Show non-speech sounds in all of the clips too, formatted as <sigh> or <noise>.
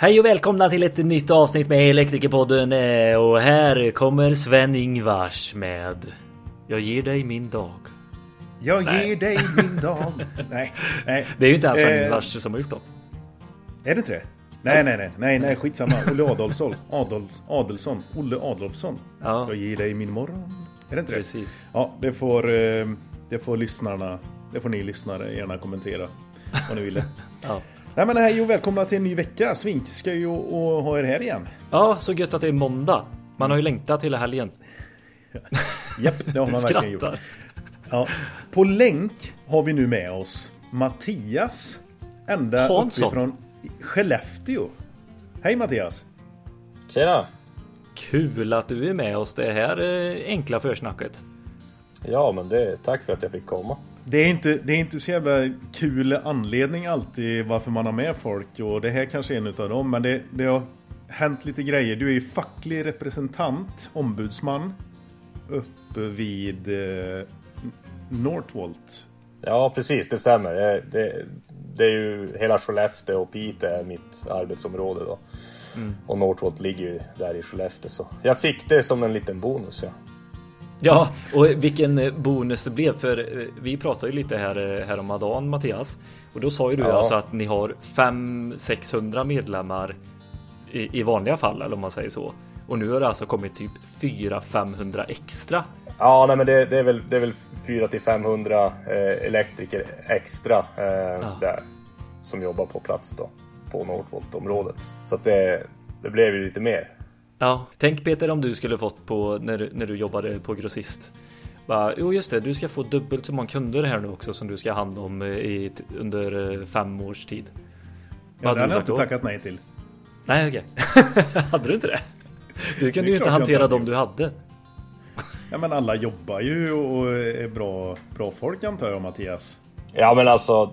Hej och välkomna till ett nytt avsnitt med Elektrikerpodden eh, och här kommer Sven-Ingvars med Jag ger dig min dag. Jag Nej. ger dig min dag. nej, nej. <laughs> Det är ju inte ens Eh, Sven-Ingvars som har gjort dem. Är det inte det? Nej, nej, nej, nej, nej, skitsamma. Olle Adolfsson. Adolf, Adelsson. Olle Adolfsson. Ja. Jag ger dig min morgon. Är det inte det? Precis. Ja, det får, eh, det får lyssnarna, det får ni lyssnare gärna kommentera vad ni ville. <laughs> Ja. Nej men hej och välkomna till en ny vecka. Svink ska ju och ha er här igen. ja, så gött att det är måndag. Man har ju längtat till helgen. <laughs> Japp, det har man verkligen gjort. skrattar. Ja. På länk har vi nu med oss Mattias. Ända Hansson. uppifrån Skellefteå. Hej Mattias! Tjena! Kul att du är med oss det här enkla försnacket. Ja, men det, tack för att jag fick komma. Det är, inte, det är inte så jävla kul anledning alltid varför man har med folk och det här kanske är en utav dem men det, det har hänt lite grejer. Du är ju facklig representant, ombudsman uppe vid eh, Northvolt. Ja, precis, det stämmer. Det, det, det är ju hela Skellefteå och Piteå är mitt arbetsområde då. Och Northvolt ligger ju där i Skellefteå så jag fick det som en liten bonus ja. Ja, och vilken eh, bonus det blev för eh, vi pratade ju lite här, eh, här om dagen Mattias. Och då sa ju du Ja. alltså att ni har 500-600 medlemmar i, i vanliga fall eller om man säger så. Och nu har det alltså kommit typ 400-500 extra. Ja, nej men det, det är väl, det är väl 400 till 500 eh, elektriker extra eh, där som jobbar på plats då på Northvolt-området. Så att det, det blev ju lite mer. Ja, tänk Peter om du skulle fått på när, du- när du jobbade på grossist. Bara, jo just det, du ska få dubbelt så många kunder här nu också som du ska ha hand om eh, i, under eh, fem års tid. Ja, det hade jag inte tackat nej till. Nej okej. <laughs> hade du inte det? Du kunde ju inte hantera inte dem du hade. Ja men alla jobbar ju och är bra, bra folk antar jag Mattias. Ja men alltså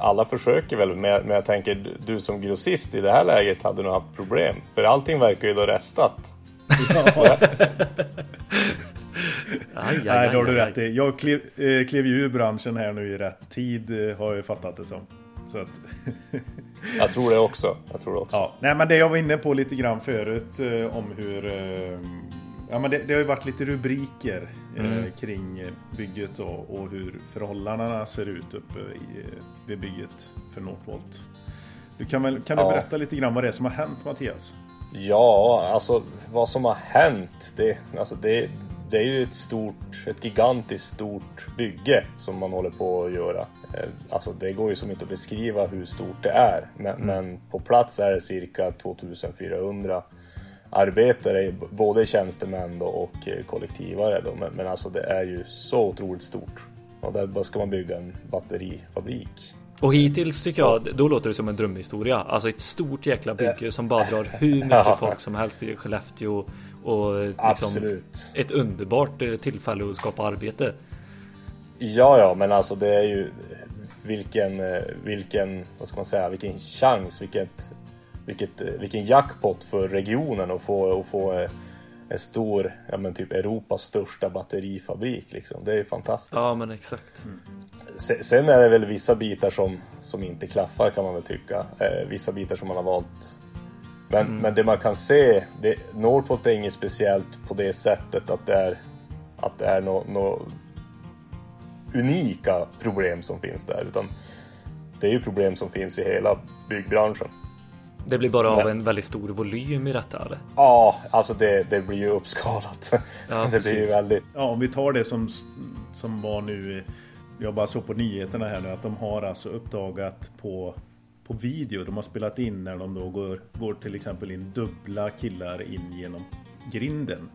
alla försöker väl men, men jag tänker du- du som grossist i det här läget hade nog haft problem. För allting verkar ju då restat. Ja, <laughs> Aj, aj, nej, då har du rätt i. Jag klev, eh, klev ju ur branschen här nu i rätt tid eh, har jag ju fattat det som. Så att, <laughs> Jag tror det också. Jag tror det också. ja. Nej men det jag var inne på lite grann förut eh, om hur eh, Ja men det, det har ju varit lite rubriker eh, kring eh, bygget och, och hur förhållandena ser ut uppe i, eh, vid bygget för Northvolt. Du kan väl kan du Ja. berätta lite grann vad det är som har hänt Mattias? Ja, alltså vad som har hänt. Det, alltså, det, det är ju ett stort, ett gigantiskt stort bygge som man håller på att göra. Eh, Alltså det går ju som inte att beskriva hur stort det är. Men, men på plats är det cirka 2400 arbetare, både tjänstemän då och eh, kollektivare. Då. Men, men alltså det är ju så otroligt stort. Och där ska man bygga en batterifabrik. Och hittills tycker jag, då låter det som en drömhistoria. Alltså ett stort jäkla bygge som bara drar hur mycket <laughs> folk som helst till Skellefteå. Och liksom ett underbart eh, tillfälle att skapa arbete. Ja, ja, men alltså det är ju vilken, eh, vilken, vad ska man säga, vilken chans, vilket, vilket, eh, vilken jackpot för regionen att få, att få eh, en stor, ja men typ Europas största batterifabrik liksom. Det är ju fantastiskt. Ja men exakt. Se- Sen är det väl vissa bitar som, som inte klaffar kan man väl tycka. Eh, vissa bitar som man har valt. Men, men det man kan se, det, Northvolt är inget speciellt på det sättet att det är, att det är något nå unika problem som finns där. Utan det är ju problem som finns i hela byggbranschen. Det blir bara av en väldigt stor volym i detta eller? Ja, alltså det, det blir ju uppskalat. Ja, <laughs> det blir ju väldigt... Ja, om vi tar det som, som var nu. Jag bara såg på nyheterna här nu att de har alltså uppdagat på, på video. De har spelat in när de då går, går till exempel in dubbla killar in genom grinden.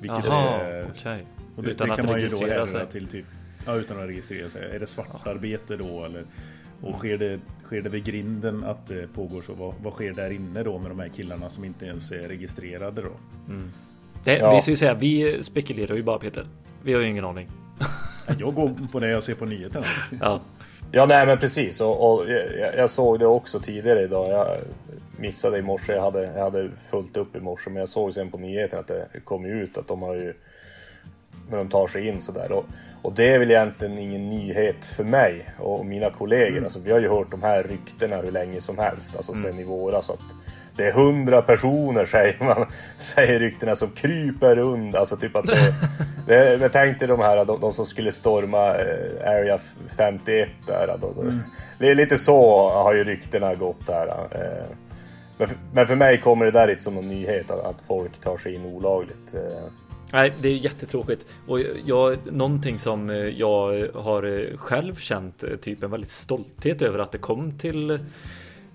Vilket Jaha, är, okej. och det, Utan det att kan man ju då härleda sig. till typ. Ja, utan att registrera sig. Är det svartarbete då eller? Och sker det, sker det vid grinden att det pågår så? Vad, vad sker där inne då med de här killarna som inte ens är registrerade då? Det, Ja. Vi ska ju säga, vi spekulerar ju bara Peter. Vi har ju ingen aning. <laughs> Jag går på det jag ser på nyheterna. Ja. Ja, nej men precis. Och, och jag, jag såg det också tidigare idag. Jag missade i morse. Jag hade, jag hade fullt upp i morse. Men jag såg sen på nyheterna att det kom ut att de har ju när de tar sig in sådär. Och, och det är väl egentligen ingen nyhet för mig och mina kollegor. Mm. Alltså, vi har ju hört de här ryktena hur länge som helst, alltså mm. sen i våras. Att det är hundra personer <laughs> säger man, säger ryktena som kryper runt. Alltså typ att det, <laughs> det, det tänkte de här, de, de, som skulle storma eh, Area 51 där. Då, då. Mm. Det är lite så har ju ryktena gått här. Eh. Men för, men för mig kommer det där inte som någon nyhet att, att folk tar sig in olagligt. Eh. Nej, det är jättetråkigt. Och jag, någonting som jag har själv känt typ en väldigt stolthet över att det kom till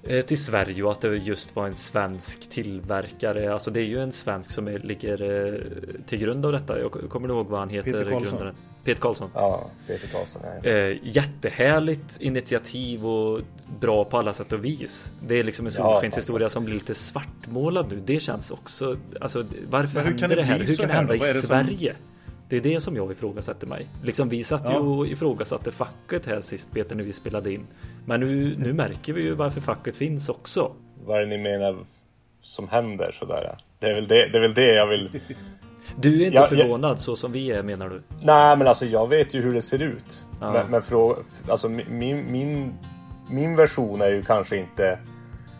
Eh, till Sverige och att det just var en svensk tillverkare. Alltså det är ju en svensk som är, ligger eh, till grund av detta. Jag kommer ihåg vad han heter. Peter Karlsson. Peter Karlsson. Ja, Peter Karlsson. Eh, jättehärligt initiativ och bra på alla sätt och vis. Det är liksom en solskenshistoria ja, som blir lite svartmålad nu. Det känns också. Alltså varför händer det här? Hur kan det hända i Sverige? Som... Det är det som jag ifrågasätter mig. Liksom vi satt ja. ju och ifrågasatte facket här sist Peter när vi spelade in. Men nu, nu märker vi ju varför facket finns också. Vad är det ni menar som händer sådär? Det är väl det, det, är väl det jag vill... Du är inte ja, förvånad jag... så som vi är menar du? Nej men alltså jag vet ju hur det ser ut. Ja. Men, men fråga, alltså min, min, min version är ju kanske inte...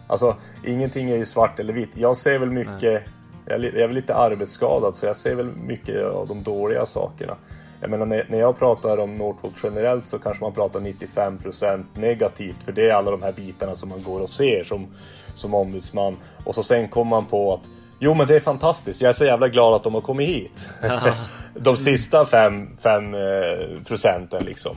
Alltså ingenting är ju svart eller vitt. Jag ser väl mycket... Nej jag är väl lite arbetsskadad så jag ser väl mycket av de dåliga sakerna. Jag menar när jag pratar om Northvolt generellt så kanske man pratar 95% negativt för det är alla de här bitarna som man går och ser som, som ombudsman. Och så sen kommer man på att Jo men det är fantastiskt, jag är så jävla glad att de har kommit hit. <laughs> de sista 5 eh, procenten liksom.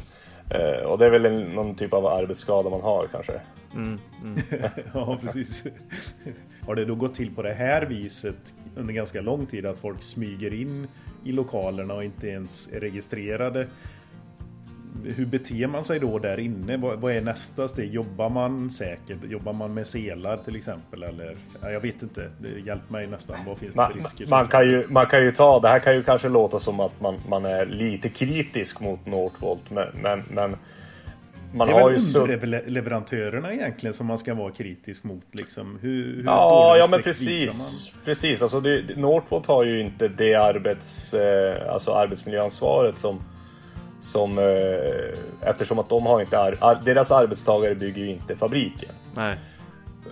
Eh, och det är väl en, någon typ av arbetsskada man har kanske. Mm, mm. <laughs> ja precis. <laughs> Har det då gått till på det här viset under ganska lång tid att folk smyger in i lokalerna och inte ens är registrerade. Hur beter man sig då där inne? Vad, är nästa steg? Jobbar man säkert? Jobbar man med selar till exempel? Eller, jag vet inte. Hjälp mig nästan. Vad finns det för risker? Man kan, ju, man kan ju ta, det här kan ju kanske låta som att man, man är lite kritisk mot Northvolt. Men, men, men man det är väl så... underleverantörerna egentligen som man ska vara kritisk mot liksom. Hur, hur ja, ja men precis. Precis, alltså det, Northvolt har ju inte det arbets, eh, alltså arbetsmiljöansvaret som som eh, eftersom att de har inte ar deras arbetstagare bygger ju inte fabriken. Nej.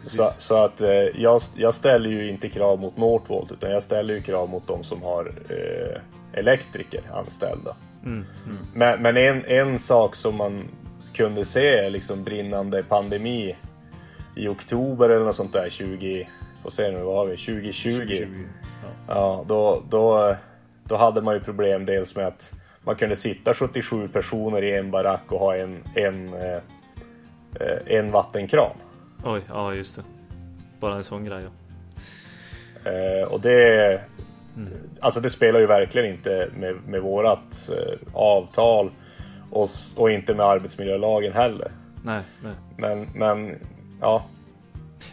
Så, så, att eh, jag, jag, ställer ju inte krav mot Northvolt utan jag ställer ju krav mot de som har eh, elektriker anställda. Mm, mm. Men, men en, en sak som man kunde se liksom brinnande pandemi i oktober eller något sånt där 20, vad säger nu, vad har vi, 2020. 2020 ja. ja, då, då, då hade man ju problem dels med att man kunde sitta 77 personer i en barack och ha en, en, eh, eh, en vattenkran. Oj, ja just det. Bara en sån grej ja. Eh, och det, mm. alltså det spelar ju verkligen inte med, med vårat eh, avtal och, och inte med arbetsmiljölagen heller. Nej, nej. Men, men ja.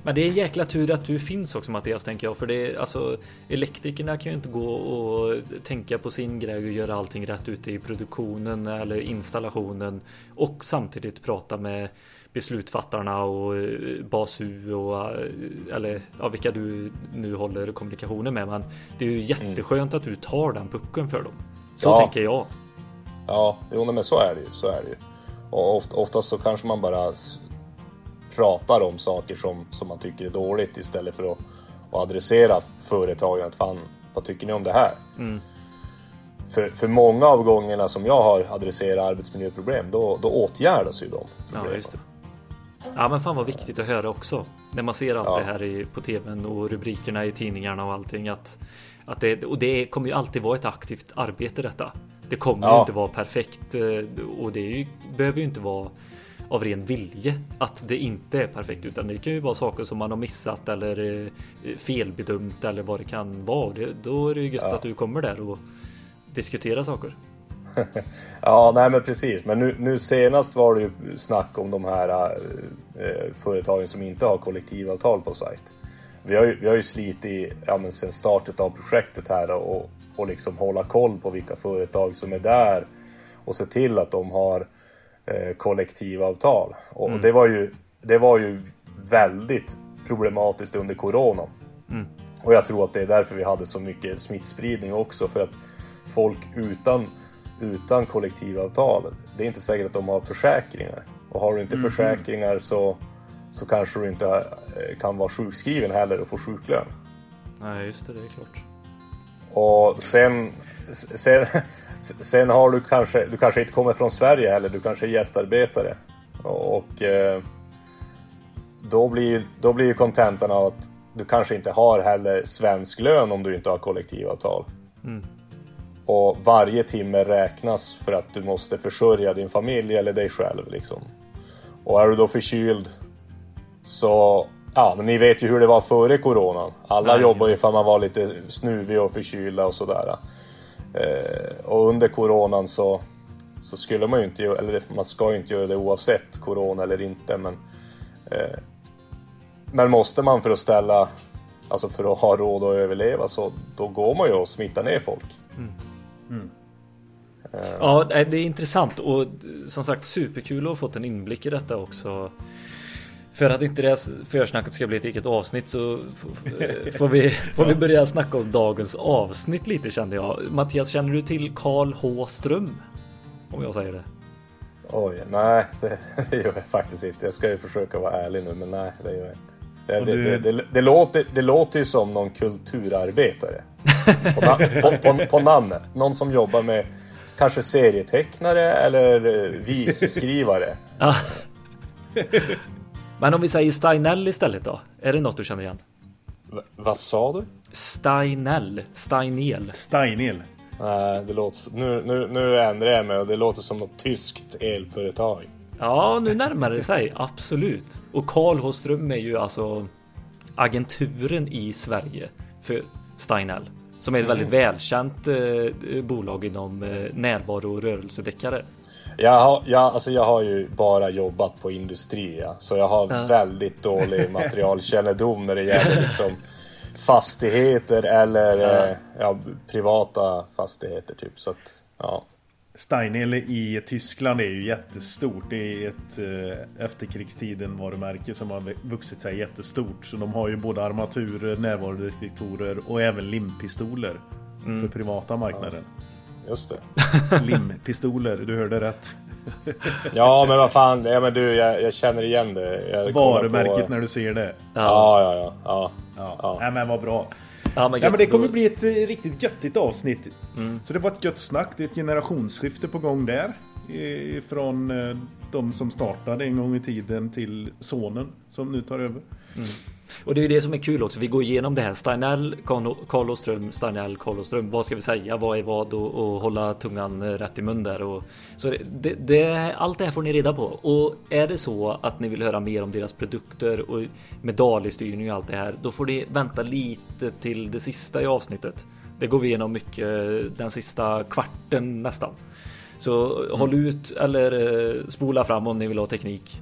Men det är en jäkla tur att du finns också Mattias tänker jag. För det är alltså elektrikerna kan ju inte gå och tänka på sin grej och göra allting rätt ute i produktionen eller installationen. Och samtidigt prata med beslutsfattarna och eh, BASU och eh, eller ja, vilka du nu håller kommunikationen med. Men det är ju jätteskönt att du tar den pucken för dem. Så ja. tänker jag. Ja, jo men så är det ju. Så är det ju. Och oft, oftast så kanske man bara pratar om saker som, som man tycker är dåligt istället för att, att adressera företagen. Att fan, vad tycker ni om det här? Mm. För, för många av gångerna som jag har adresserat arbetsmiljöproblem, då, då åtgärdas ju de problemen. Ja, just det. Ja men fan vad viktigt att höra också. När man ser allt ja. det här i, på tvn och rubrikerna i tidningarna och allting. Att, att det, och det kommer ju alltid vara ett aktivt arbete detta. Det kommer ja. ju inte vara perfekt eh, och det ju, behöver ju inte vara av ren vilje att det inte är perfekt utan det kan ju vara saker som man har missat eller eh, felbedömt eller vad det kan vara. Det, då är det ju gött ja. att du kommer där och diskuterar saker. <laughs> ja, nej men precis. Men nu, nu senast var det ju snack om de här äh, företagen som inte har kollektivavtal på sajt. Vi har ju, vi har ju slitit ja, men sen startet av projektet här och, och liksom hålla koll på vilka företag som är där och se till att de har eh, kollektivavtal. Och mm. det, var ju, det var ju väldigt problematiskt under corona. Mm. Och jag tror att det är därför vi hade så mycket smittspridning också. För att folk utan, utan kollektivavtal, det är inte säkert att de har försäkringar. Och har du inte Mhm. försäkringar så, så kanske du inte eh, kan vara sjukskriven heller och få sjuklön. Nej, just det, det är klart. Och sen, sen, sen har du kanske, du kanske inte kommer från Sverige heller, du kanske är gästarbetare. Och eh, då blir, då blir ju kontentan av att du kanske inte har heller svensk lön om du inte har kollektivavtal. Och varje timme räknas för att du måste försörja din familj eller dig själv liksom. Och är du då förkyld så, ja men ni vet ju hur det var före coronan. Alla Nej. jobbar ju för man var lite snuvig och förkylda och sådär. Eh, och under coronan så, så skulle man ju inte eller man ska ju inte göra det oavsett corona eller inte men eh, Men måste man för att ställa, alltså för att ha råd att överleva så då går man ju och smittar ner folk. Ja, nej, det är intressant och som sagt superkul att ha fått en inblick i detta också. För att inte det här försnacket ska bli ett eget avsnitt så f- får vi, får vi börja snacka om dagens avsnitt lite kände jag. Mattias, känner du till Karl H Ström? Om jag säger det. Oj, nej det, <laughs> det gör jag faktiskt inte. Jag ska ju försöka vara ärlig nu men nej det gör jag inte. Det, Och det, du- det, det, det, låter, det låter ju som någon kulturarbetare. På, na- <laughs> på, på, på namnet. Någon som jobbar med kanske serietecknare eller eh, visskrivare. <laughs> Men om vi säger Steinell istället då? Är det något du känner igen? V- vad sa du? Steinell, Steinel. Steinel. Nej, det låter, nu, nu, nu ändrar jag mig och det låter som något tyskt elföretag. Ja, nu närmar det sig. Absolut. Och Karl H Ström är ju alltså agenturen i Sverige för Steinell. Som är ett väldigt välkänt eh, bolag inom eh, närvaro och rörelsedeckare. Jag har, jag, alltså jag har ju bara jobbat på industri, ja. så jag har Ja. väldigt dålig <laughs> materialkännedom när det gäller liksom fastigheter eller Ja. eh, ja, privata fastigheter typ. Så att, ja. Steinel i Tyskland är ju jättestort. Det är ett eh, efterkrigstiden varumärke som har vuxit sig jättestort. Så de har ju både armaturer, närvarodetektorer och även limpistoler. För privata marknaden. Just det. Limpistoler, du hörde rätt. <laughs> Ja men vad fan, ja, men du jag, jag känner igen det. Jag Varumärket på- när du ser det. Ja, ja, ja. ja. Ja, Ja. Nej, men vad bra. Ja, men, Ja, men det kommer bli ett eh, riktigt göttigt avsnitt. Så det var ett gött snack. Det är ett generationsskifte på gång där. Från eh, de som startade en gång i tiden till sonen som nu tar över. Och det är ju det som är kul också. Vi går igenom det här. Steinell, Carl Steinell, Carl Vad ska vi säga? Vad är vad? Och, och hålla tungan eh, rätt i mun där. Och, så det, det, allt det här får ni reda på. Och är det så att ni vill höra mer om deras produkter och medaljstyrning och allt det här. Då får ni vänta lite till det sista i avsnittet. Det går vi igenom mycket den sista kvarten nästan. Så håll ut eller eh, spola fram om ni vill ha teknik. <laughs>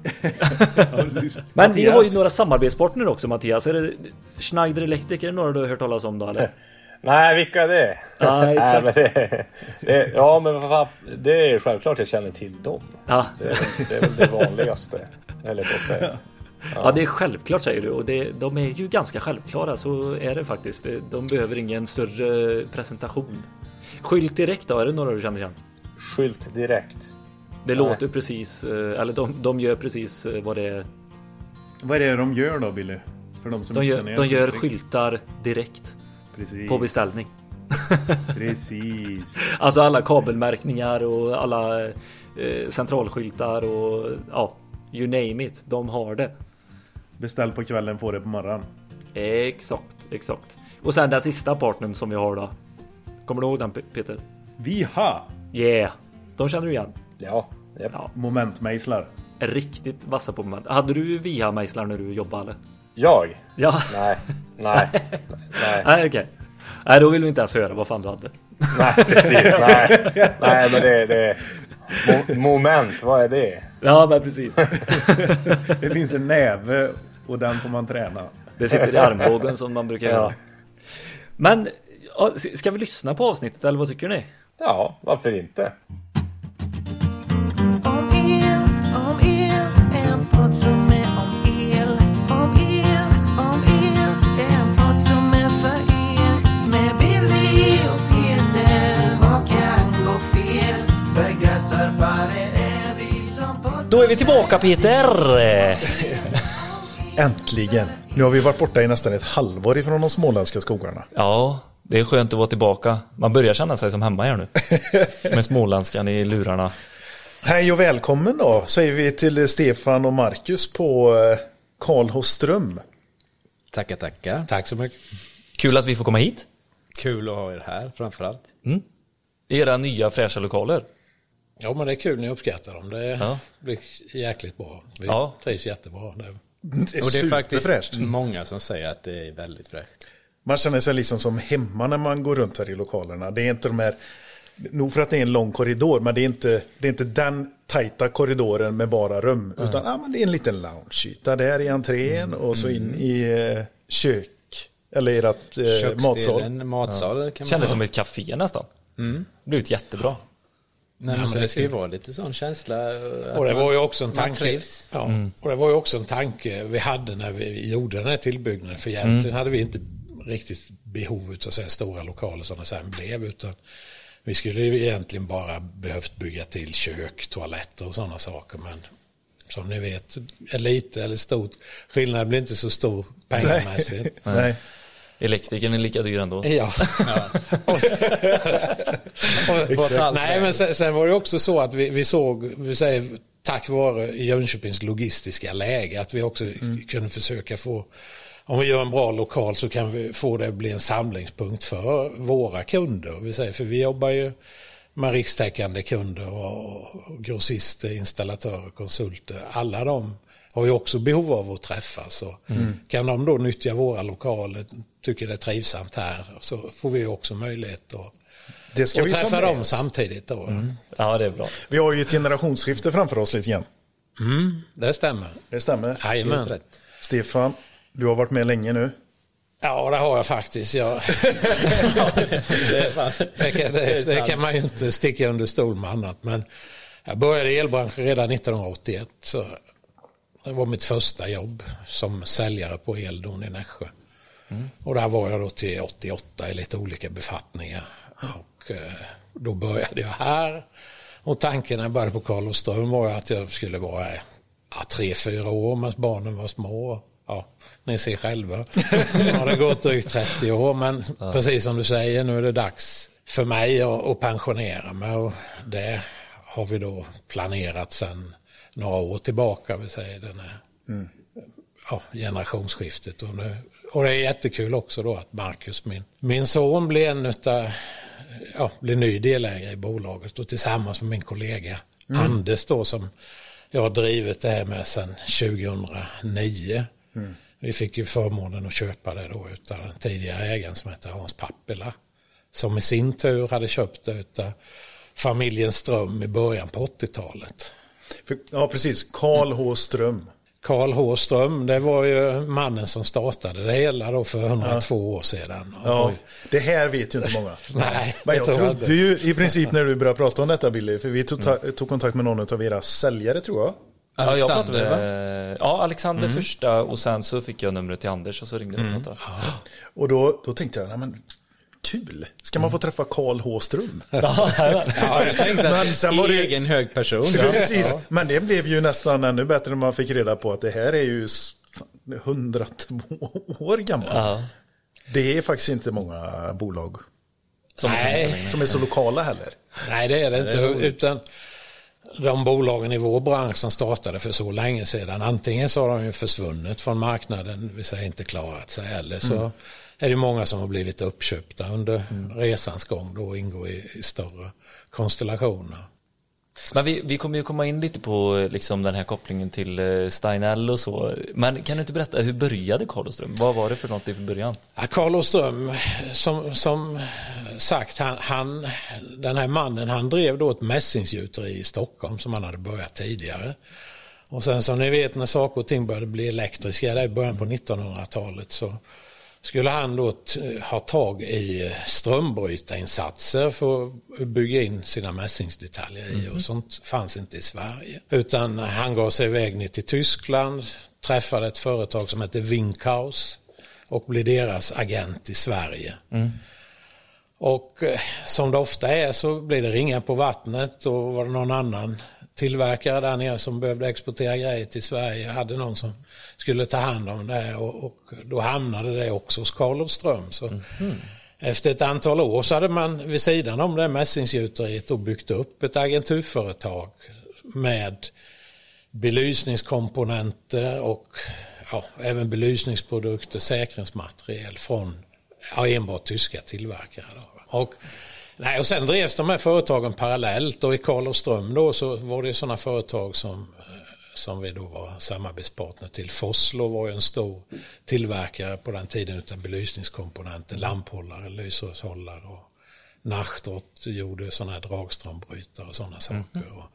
<laughs> Men vi har ju några samarbetspartner också Mattias. Är det Schneider Electric? Är det några du har hört talas om då eller? <laughs> Nej, vilka är det? Ja, Nej, exakt. men det, det, ja, men vad fan, det är självklart jag känner till dem. Ja, Det är, det är väl det vanligaste, eller på att säga. ja det är självklart säger du och det, de är ju ganska självklara så är det faktiskt. De behöver ingen större presentation. Skylt direkt då, är det några du känner igen? Skylt direkt. Det Nej. låter precis, eh, eller de, de gör precis eh, vad det är. Vad är det de gör då Billy? För de som De gör, de gör skyltar direkt Precis. på beställning. <laughs> Precis. Alltså alla kabelmärkningar och alla eh, centralskyltar och ja, you name it. De har det. Beställ på kvällen, få det på morgonen. Exakt, exakt. Och sen den sista partnern som vi har då. Kommer du ihåg den Peter? Viha! Yeah, de känner du igen. Ja, japp. Ja, Momentmejslar. riktigt vassa på moment. Hade du VIA-mejslar när du jobbade eller? Jag? Ja, Nej, nej, <laughs> nej, nej okej. Nej, då vill vi inte ens höra vad fan du hade. nej, <laughs> precis, nej, nej, men det, det mo, moment, vad är det? Ja, men precis. <laughs> Det finns en näve och den får man träna. Det sitter i armbågen som man brukar Ja. göra. Men ska vi lyssna på avsnittet eller vad tycker ni? Ja, varför inte? Om el, om el, en podd som är om el. Om el, om el, en podd som är för er. Med Billy och Peter, vad kan gå fel? Begränsar är vi som podd. Då är vi tillbaka Peter! <laughs> Äntligen! Nu har vi varit borta i nästan ett halvår ifrån de småländska skogarna. Ja det är skönt att vara tillbaka. Man börjar känna sig som hemma här nu. <laughs> Med småländskan i lurarna. Hej och välkommen då, säger vi till Stefan och Marcus på eh, Karlholström. Tackar, tackar. Tack så mycket. Kul att vi får komma hit. Kul att ha er här framförallt. Era nya fräscha lokaler. Ja, men det är kul ni uppskattar dem. Det Ja. blir jäkligt bra. Vi Ja. trivs jättebra. Det. Är Och det är faktiskt många som säger att det är väldigt fräscht. Man känner sig liksom som hemma när man går runt här i lokalerna. Det är inte de här, nog för att det är en lång korridor, men det är inte, det är inte den tajta korridoren med bara rum. Utan ah, men det är en liten loungeyta där i entrén och så in i eh, kök. Eller ert eh, matsal. Matsal kan man Kändes som ett café nästan. Blivit jättebra. Nej, men så det ska ju vara lite sån känsla. Och det var ju också en tanke. Ja, och det var ju också en tanke vi hade när vi gjorde den här tillbyggnaden. För egentligen hade vi inte riktigt behov av så här stora lokaler som det sen blev. Utan vi skulle ju egentligen bara behövt bygga till kök, toaletter och sådana saker. Men som ni vet, är lite eller stort. Skillnaden blir inte så stor pengamässigt. Nej. Elektrikern är lika dyr ändå. Ja. <laughs> Nej, men sen, sen var det också så att vi, vi såg, vi säger, tack vare Jönköpings logistiska läge, att vi också kunde försöka få, om vi gör en bra lokal så kan vi få det att bli en samlingspunkt för våra kunder. Vi säger, för vi jobbar ju med rikstäckande kunder och, och grossister, installatörer, konsulter. Alla de har ju också behov av att träffas. Och Kan de då nyttja våra lokaler, tycker det är trivsamt här, så får vi också möjlighet att Det ska och vi träffa dem oss. samtidigt då. Ja, det är bra. Vi har ju ett generationsskifte framför oss lite grann. Det stämmer. Det stämmer. Jajamän. Stefan, du har varit med länge nu. Ja, det har jag faktiskt. Jag, <laughs> Det kan, Det det, kan man ju inte sticka under stol med annat. Men jag började i elbranschen redan 1981. Så det var mitt första jobb som säljare på Eldon i Nässjö. Och där var jag då till 88 i lite olika befattningar. Och eh, då började jag här. Och tanken när jag började på Karlström var att jag skulle vara eh, ja, tre, fyra år medan barnen var små. Ja, ni ser själva. Nu har det gått drygt 30 år men precis som du säger nu är det dags för mig att, pensionera mig. Och det har vi då planerat sedan några år tillbaka. Vi säger den här ja, generationsskiftet. Och, nu, och det är jättekul också då att Marcus, min, min son, blir en utav, ja, blir ny delägare i bolaget och tillsammans med min kollega Anders då som jag har drivit det här med sedan 2009. Vi fick ju förmånen att köpa det då utav den tidigare ägaren som heter Hans Pappela. Som i sin tur hade köpt det utav familjen Ström i början på 80-talet. För, ja, precis. Karl H. Ström. Karl H. Ström, det var ju mannen som startade det hela då för 102 år sedan. Ja, det här vet ju inte många. <laughs> Nej, Men jag trodde inte. ju i princip när du började prata om detta Billy, för vi tog, ta, tog kontakt med någon av era säljare tror jag. Ja, jag Alexander, pratade, ja, Alexander första och sen så fick jag numret till Anders och så ringde vi och pratade. Och då, då tänkte jag, nej men kul, ska man få träffa Karl H. Ström? <laughs> Ja, jag tänkte Men att sen var det- egen hög person. Precis, men det blev ju nästan ännu bättre när man fick reda på att det här är ju s- fan, 102 år gammal. Ja. Det är faktiskt inte många bolag Som Nej. som är så lokala heller. Nej, det är det inte. Utan de bolagen i vår bransch som startade för så länge sedan, antingen så har de ju försvunnit från marknaden, vill säga inte klarat sig, eller så är det många som har blivit uppköpta under resans gång då och ingår i, i större konstellationer. Men vi, vi kommer ju komma in lite på liksom, den här kopplingen till eh, Steinell och så. Men kan du inte berätta, hur började Karlström? Vad var det för något i början? Ja, Carl som, som sagt, han, han, den här mannen han drev då ett mässingsgjuteri i Stockholm som han hade börjat tidigare. Och sen som ni vet när saker och ting började bli elektriska där i början på 1900-talet så skulle han då ha tag i strömbrytarinsatser för att bygga in sina mässingsdetaljer i och sånt fanns inte i Sverige. Utan han gav sig iväg ner till Tyskland, träffade ett företag som hette Winkhaus och blev deras agent i Sverige. Och eh, som det ofta är så blir det ringa på vattnet och var det någon annan tillverkare där nere som behövde exportera grejer till Sverige. hade någon som skulle ta hand om det och, och då hamnade det också hos Carl Olofström. Så Efter ett antal år så hade man vid sidan om det mässingsgjuteriet då byggt upp ett agenturföretag med belysningskomponenter och ja, även belysningsprodukter, säkringsmaterial från ja, enbart tyska tillverkare. Då. Och, nej, och sen drevs de här företagen parallellt och i Karlström då så var det sådana företag som, som vi då var samarbetspartner till. Foslo var ju en stor tillverkare på den tiden av belysningskomponenter, lamphållare, lysrörshållare och Nachtrot gjorde sådana här dragströmbrytare och sådana saker. Och,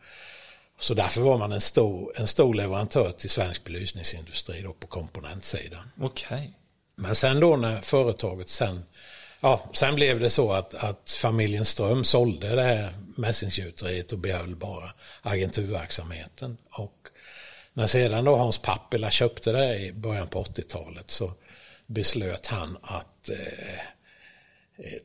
så därför var man en stor, en stor leverantör till svensk belysningsindustri då på komponentsidan. Okej. Men sen då när företaget sen, ja, sen blev det så att, att familjen Ström sålde det här mässingsgjuteriet och behöll bara agenturverksamheten. Och när sedan då Hans Pappila köpte det i början på 80-talet så beslöt han att eh,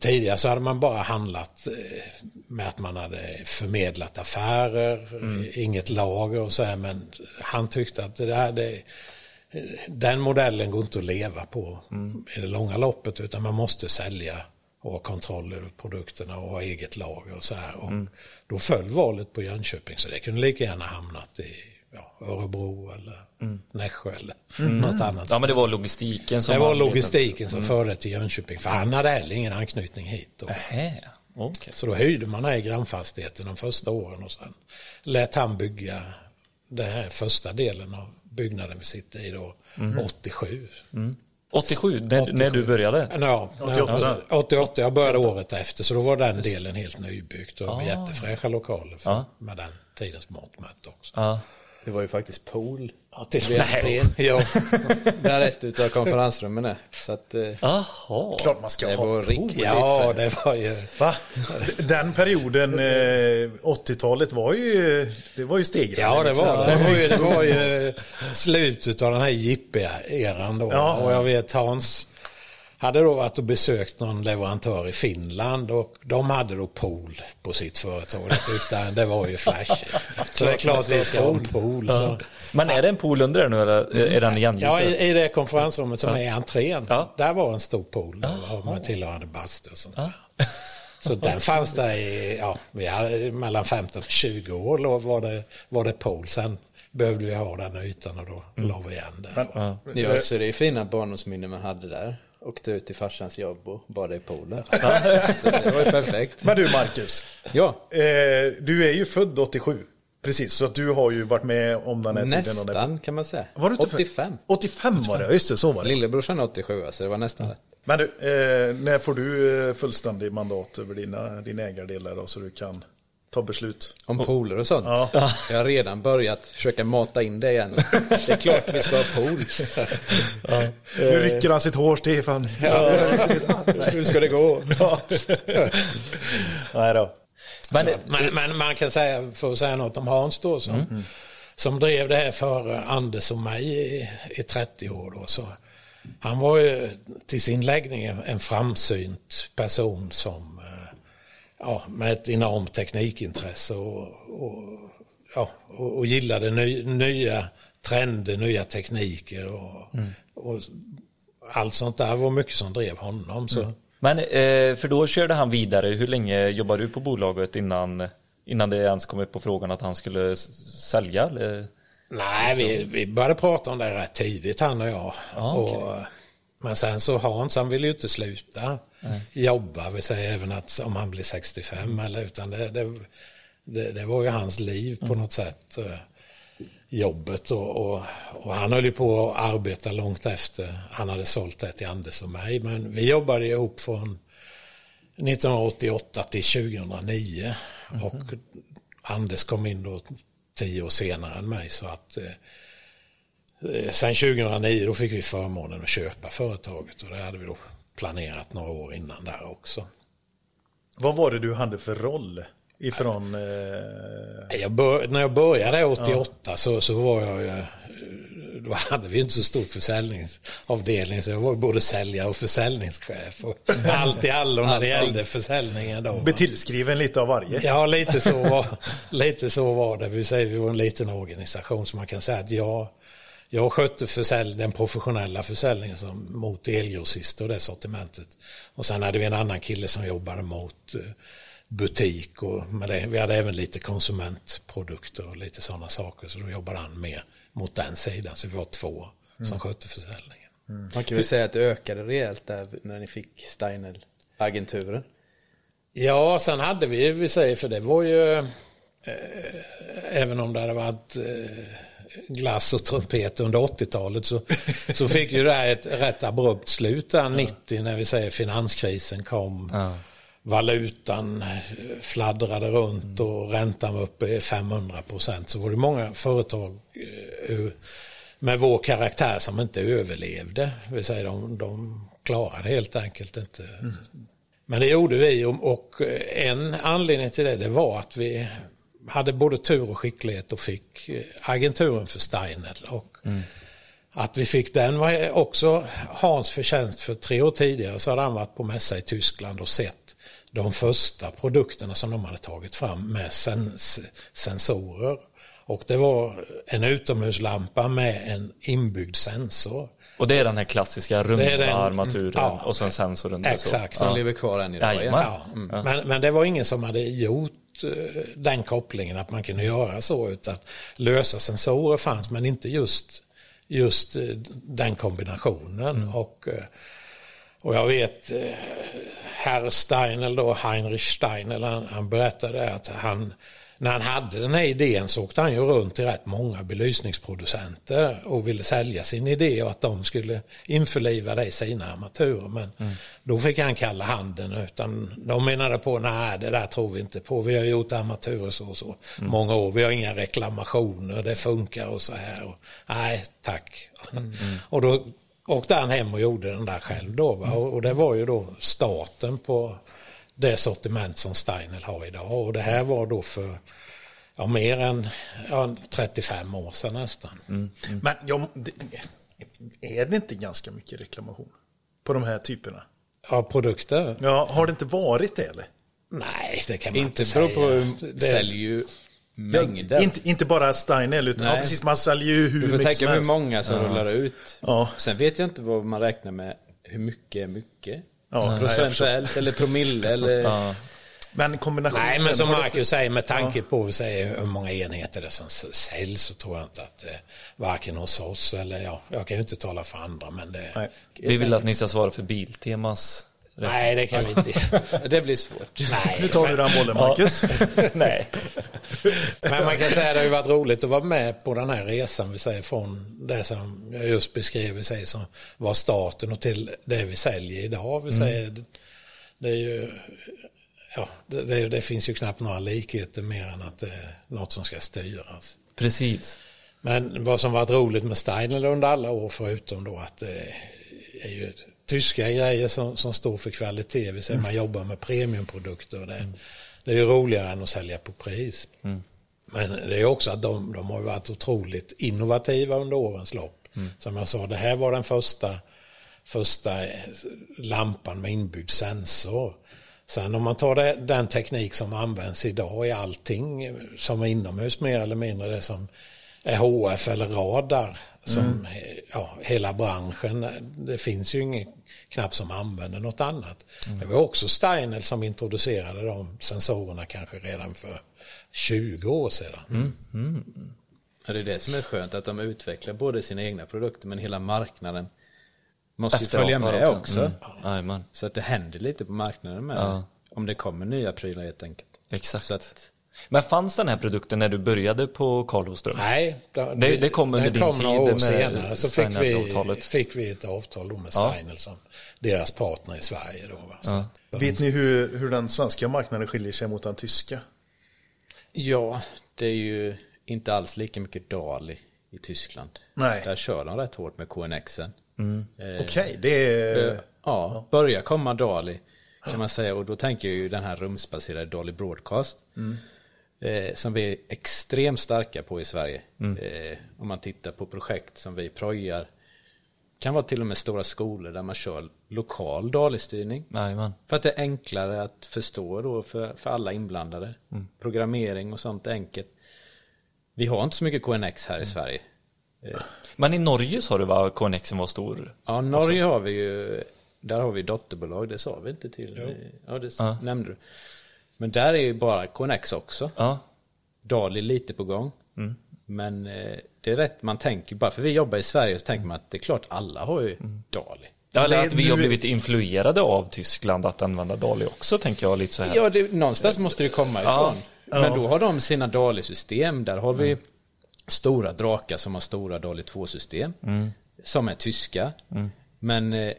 Tidigare så hade man bara handlat eh, med att man hade förmedlat affärer, eh, inget lager och så här, men han tyckte att det där, det, den modellen går inte att leva på i det långa loppet utan man måste sälja och ha kontroll över produkterna och ha eget lager och så här. Och Då föll valet på Jönköping så det kunde lika gärna hamnat i ja, Örebro eller Nässjö eller något annat. Ja men det var logistiken som det var logistiken som förde till Jönköping för han hade heller ingen anknytning hit. Nähä, okej. så då höjde man här i grannfastigheten de första åren och sen lät han bygga den här första delen av byggnaden vi sitter i då, 87. 87, när, när du började? Ja, 88. 88. Jag började året efter så då var den delen helt nybyggt och jättefräscha lokaler för, Ja. med den tidens mått mätt också. Ja. Det var ju faktiskt pool. Ja, till entrén. <laughs> ja. Där ett utav konferensrummen är. Så att eh, Jaha. Klart man ska det ha var riktigt ja, det var ju... Va? Den perioden, eh, 80-talet var ju, det var ju stegrande. Ja, det var det. Var ju, det var ju slutet av den här Jippe-eran då. Ja. Och jag vet Hans hade då varit och besökt någon leverantör i Finland och de hade då pool på sitt företag. Han, det var ju flashigt. Så det är klart vi ska ha en pool. Så. Men är det en pool under det nu eller är den igengjuten? Ja, i, i det konferensrummet som är i entrén, Ja. där var en stor pool och med tillhörande bastu och sånt där. Så den fanns där i, ja, vi hade mellan 15 och 20 år då var det, var det pool. Sen behövde vi ha den ytan och då la vi igen det. Men, Ja, så det är fina barndomsminnen man hade där. Åkte ut till farsans jobb och badade i poolen. <laughs> Det var ju perfekt. men du Marcus, Ja, eh, du är ju född 87. Precis, så att du har ju varit med om den här tiden. Och det. nästan kan man säga. Var du inte född? 85. 85 var det, just det, så var det. Lillebrorsan är 87 så det var nästan rätt. Men du, eh, när får du eh, fullständig mandat över dina, din ägardelar då, så du kan ta beslut? Om pooler och sånt. Ja. Jag har redan börjat försöka mata in det igen. Det är klart vi ska ha pool. Nu rycker han sitt hår, Stefan. Hur ska det gå? Ja. Nej då. Men, Men, men man kan säga, för att säga något om Hans då, som, som drev det här för Anders och mig i, i 30 år. Då, så han var ju till sin läggning en, framsynt person som, ja, med ett enormt teknikintresse och, och, ja, och, och gillade ny, nya trender, nya tekniker och, och allt sånt där var mycket som drev honom. Så. men eh, för då körde han vidare. Hur länge jobbade du på bolaget innan, innan det ens kom upp på frågan att han skulle sälja? Eller? Nej, vi, vi började prata om det rätt tidigt han och jag. Ja, okej. och, men sen så Hans, han ville ju inte sluta jobba, vi säger även att om han blir 65 eller utan det, det, det, det var ju hans liv på något sätt. eh, Jobbet och, och, och han höll ju på att arbeta långt efter han hade sålt det till Anders och mig. Men vi jobbade ihop från 1988 till 2009 och Anders kom in då tio år senare än mig så att eh, eh, sen 2009 då fick vi förmånen att köpa företaget och det hade vi då planerat några år innan där också. Vad var det du hade för roll ifrån... Eh, Jag bör, när jag började 88 så, så var jag ju, eh, då hade vi inte så stor försäljningsavdelning så jag var både säljare och försäljningschef. Och allt i allo när det gällde försäljningen då. va. Blir tillskriven lite av varje. Ja, lite så, var, <laughs> lite så var det. Vi säger vi var en liten organisation så man kan säga att jag, jag skötte försälj, den professionella försäljningen som, mot elgrossister och det sortimentet. Och sen hade vi en annan kille som jobbade mot eh, butik och med det. vi hade även lite konsumentprodukter och lite sådana saker. Så då jobbade han mer mot den sidan. Så vi var två som skötte försäljningen. Man kan väl säga att det ökade rejält där när ni fick Steinel-agenturen. Ja, sen hade vi, vi säger, för det var ju, eh, även om det hade varit eh, glass och trumpet under 80-talet så, så fick ju det här ett rätt abrupt slut där 90 när vi säger finanskrisen kom. Ja. Valutan eh, fladdrade runt och räntan var uppe i 500 procent. Så var det många företag eh, med vår karaktär som inte överlevde. Vi säger de, de klarade helt enkelt inte. Men det gjorde vi och, och en anledning till det, det var att vi hade både tur och skicklighet och fick eh, agenturen för Steiner. Och Att vi fick den var också Hans förtjänst för tre år tidigare så hade han varit på mässa i Tyskland och sett de första produkterna som de hade tagit fram med sens sensorer. Och det var en utomhuslampa med en inbyggd sensor. Och det är den här klassiska runda den- armaturen ja. och sen sensorn så. Exakt. Som Ja. lever kvar än idag. Ja. Ja, men, men det var ingen som hade gjort Eh, den kopplingen att man kunde göra så utan lösa sensorer fanns men inte just, just eh, den kombinationen. Och, eh, och jag vet herr Steinel då, Heinrich Steinel, han, han berättade att han när han hade den här idén så åkte han ju runt till rätt många belysningsproducenter och ville sälja sin idé och att de skulle införliva det i sina armaturer. Men då fick han kalla handen utan de menade på nej det där tror vi inte på. Vi har gjort armaturer så och så många år. Vi har inga reklamationer, det funkar och så här. Och, nej tack. Och då åkte han hem och gjorde den där själv då. Va? Och, och det var ju då starten på det sortiment som Steinel har idag. Och det här var då för ja, mer än ja, 35 år sedan nästan. Men ja, det, är det inte ganska mycket reklamation på de här typerna? Ja, produkter? Ja, har det inte varit det eller? Nej, det kan man inte, Inte beror säga. på Det- säljer ju mängder. Inte, inte bara Steinel, utan ja, precis, man säljer ju hur du får mycket tänka som hur helst. många som rullar ut. Ja. Sen vet jag inte vad man räknar med. Hur mycket är mycket? Ja, nej. Procentuellt eller promille eller... Men kombinationen... Nej, men som det Marcus säger, med tanke på vi säger, hur många enheter det som säljs så tror jag inte att eh, varken hos oss eller ja, jag kan ju inte tala för andra men det... Nej, Vi vill att ni ska svara för Biltemas. Det kan vi inte. <laughs> Det blir svårt. Nej, Nu tar du den bollen, Marcus. <laughs> Nej. Men man kan säga att det har varit roligt att vara med på den här resan vi säger från det som jag just beskrev vi säger som var starten och till det vi säljer idag. Vi säger, det, det är ju ja, det, det, det finns ju knappt några likheter mer än att det är något som ska styras. Precis. Men vad som varit roligt med Steiner under alla år förutom då att det är ju tyska grejer som, som står för kvalitet. Vi säger man jobbar med premiumprodukter. Och det, det är ju roligare än att sälja på pris. Men det är också att de, de har varit otroligt innovativa under årens lopp. Som jag sa, det här var den första, första lampan med inbyggd sensor. Sen om man tar det, den teknik som används idag i allting som är inomhus mer eller mindre det som är HF eller radar som eh, ja, hela branschen, det finns ju ingen knappt som använder något annat. Det var också Steinel som introducerade de sensorerna kanske redan för 20 år sedan. Ja, det är det som är skönt, att de utvecklar både sina egna produkter men hela marknaden måste ju följa med också. Mm. Jajamän. Så att det händer lite på marknaden med Ja. Om det kommer nya prylar helt enkelt. Exakt. Men fanns den här produkten när du började på Karlholmström? Nej, det, Det- det kom under din kom några tid år med senare. Så fick vi, fick vi ett avtal då med Ja. Steiner som deras partner i Sverige. Då, va? Så, Vet ni hur, hur den svenska marknaden skiljer sig mot den tyska? ja, det är ju inte alls lika mycket Dali i Tyskland. Nej. Där kör de rätt hårt med KNXen. Eh, Okej, det är... Eh, Ja, börjar komma Dali kan man säga och då tänker jag ju den här rumsbaserade Dali Broadcast. Mm. Eh, som vi är extremt starka på i Sverige. Mm. Eh, om man tittar på projekt som vi projar. Kan vara till och med stora skolor där man kör lokal DALI-styrning. Jajamän. För att det är enklare att förstå då för, för alla inblandade. Mm. Programmering och sånt är enkelt. Vi har inte så mycket KNX här i Sverige. Men i Norge sa du va, KNXen var stor? Ja, Norge har vi ju, där har vi dotterbolag, det sa vi inte till. Ja, det Ja. nämnde du. Men där är ju bara KNX också. Ja. Dali lite på gång. Mm. Men eh, det är rätt, man tänker, bara för vi jobbar i Sverige så tänker man att det är klart alla har ju Mm. Dali. Ja, eller att vi har blivit influerade av Tyskland att använda DALI också, tänker jag lite så här. Ja, det, någonstans måste det komma ifrån. Ja. Men då har de sina DALI-system. Där har vi stora drakar som har stora DALI 2-system. Som är tyska. Men eh,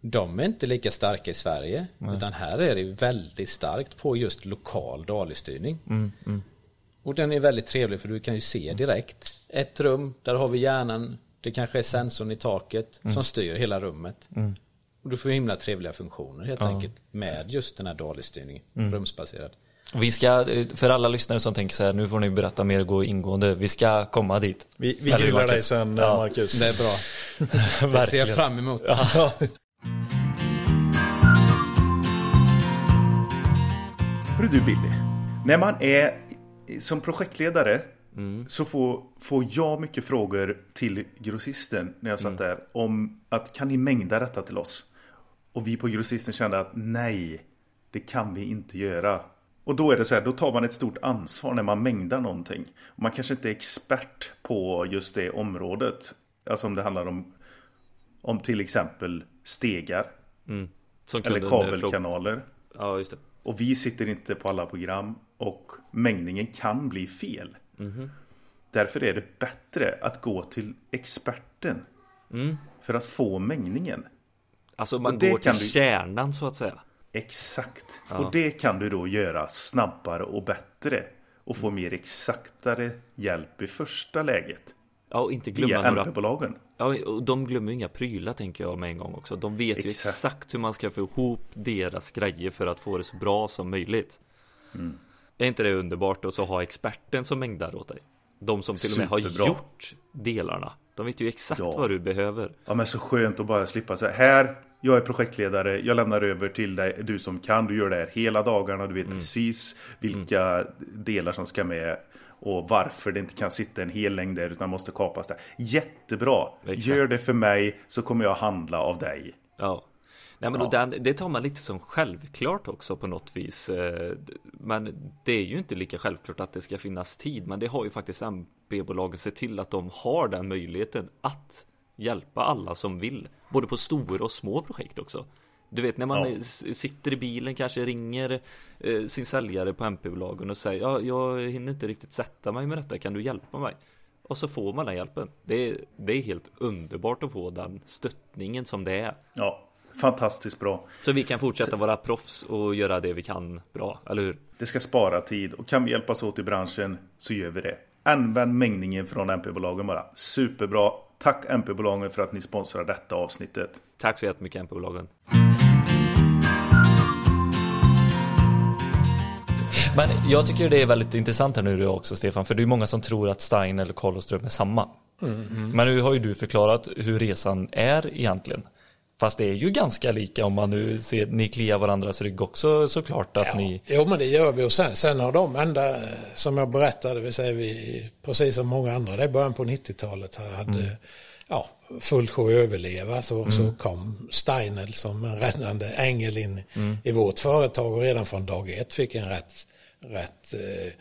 de är inte lika starka i Sverige. Utan här är det väldigt starkt på just lokal DALI-styrning. Och den är väldigt trevlig för du kan ju se direkt. Ett rum, där har vi hjärnan. Det kanske är sensorn i taket som styr hela rummet. Och du får himla trevliga funktioner helt enkelt. Med just den här DALI-styrningen. Rumsbaserad. Vi ska, för alla lyssnare som tänker så här, nu får ni berätta mer och gå ingående. Vi ska komma dit. Vi, vi grillar dig sen, Ja. Marcus. Det är bra. <laughs> Det ser jag fram emot. <laughs> Hörru du Billy. När man är som projektledare så får, får jag mycket frågor till grossisten när jag satt där om att kan ni mängda detta till oss? Och vi på grossisten kände att nej, det kan vi inte göra. Och då är det så här, då tar man ett stort ansvar när man mängdar någonting. Man kanske inte är expert på just det området. Alltså om det handlar om, om till exempel stegar Som eller eh, kabelkanaler. Ja, just det. Och vi sitter inte på alla program och mängdningen kan bli fel. Därför är det bättre att gå till experten. För att få mängdningen. Alltså man går till du- kärnan så att säga. Exakt. Och det kan du då göra snabbare och bättre. Och få mer exaktare hjälp i första läget. Ja, och inte glömma Via några... MP-bolagen. Ja, och de glömmer inga prylar tänker jag med en gång också. De vet ju Exakt. exakt hur man ska få ihop deras grejer för att få det så bra som möjligt. Mm. Är inte det underbart att så ha experten som mängdar åt dig? De som till och med har Superbra. gjort delarna. De vet ju exakt Ja. vad du behöver. Ja men så skönt att bara slippa säga här jag är projektledare, jag lämnar över till dig, du som kan, du gör det här hela dagarna, du vet Mm. precis vilka delar som ska med och varför det inte kan sitta en hel längd där utan måste kapas där. Jättebra! Exakt. Gör det för mig så kommer jag handla av dig. Ja. Nej men Ja. den, det tar man lite som självklart också på något vis. eh, Men det är ju inte lika självklart att det ska finnas tid. Men det har ju faktiskt MB-bolagen sett till att de har den möjligheten att hjälpa alla som vill. Både på stora och små projekt också. Du vet när man Ja. sitter i bilen kanske ringer eh, sin säljare på MP-bolagen och säger ja, jag hinner inte riktigt sätta mig med detta, kan du hjälpa mig? Och så får man den hjälpen. Det är, det är helt underbart att få den stöttningen som det är. Ja, fantastiskt bra. Så vi kan fortsätta vara proffs och göra det vi kan bra, eller hur? Det ska spara tid och kan vi hjälpas åt i branschen så gör vi det. Använd mängdningen från MP-bolagen bara. Superbra. Tack MP-bolagen för att ni sponsrar detta avsnittet. Tack så jättemycket MP-bolagen. Men jag tycker det är väldigt intressant här nu också Stefan, för det är många som tror att Stein eller Karlström är samma. Men nu har ju du förklarat hur resan är egentligen. Fast det är ju ganska lika om man nu ser, ni kliar varandras rygg också såklart att Ja, ni... Jo, men det gör vi. Och sen, sen har de ända, som jag berättade, vill säga vi, precis som många andra, det är början på 90-talet, här hade ja, fullt sjå överleva. Så, så kom Steinel som en räddande ängel in i vårt företag och redan från dag ett fick en rätt, rätt eh,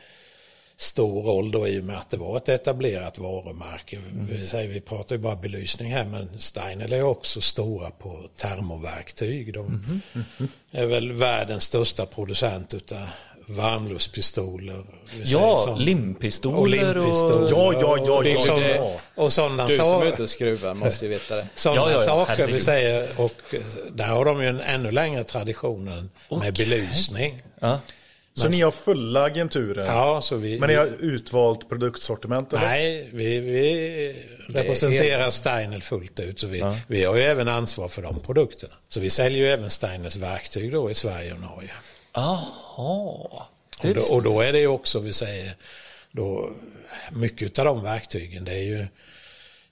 stor roll då i och med att det var ett etablerat varumärke. Vi, säger, vi pratar ju bara belysning här men Steinel är också stora på termoverktyg. De är väl världens största producent utav varmluftspistoler. vi säger Ja, limpistoler och och... limpistol. Ja, ja, ja, ja, Liksom, ja. Och sådana Du som är saker. ute och skruvar måste ju veta det. <laughs> Sådana Ja, ja, ja, saker vi herregud. säger och där har de ju en ännu längre tradition än med belysning. Ja. Så ni har fulla agenturer? Ja, så vi, Men ni har utvalt produktsortiment eller? Nej, vi, vi representerar Steinel fullt ut. Så vi, vi har ju även ansvar för de produkterna. Så vi säljer ju även Steinels verktyg då i Sverige och Norge. Aha. Och då, och då är det ju också, vi säger, då, mycket av de verktygen det är ju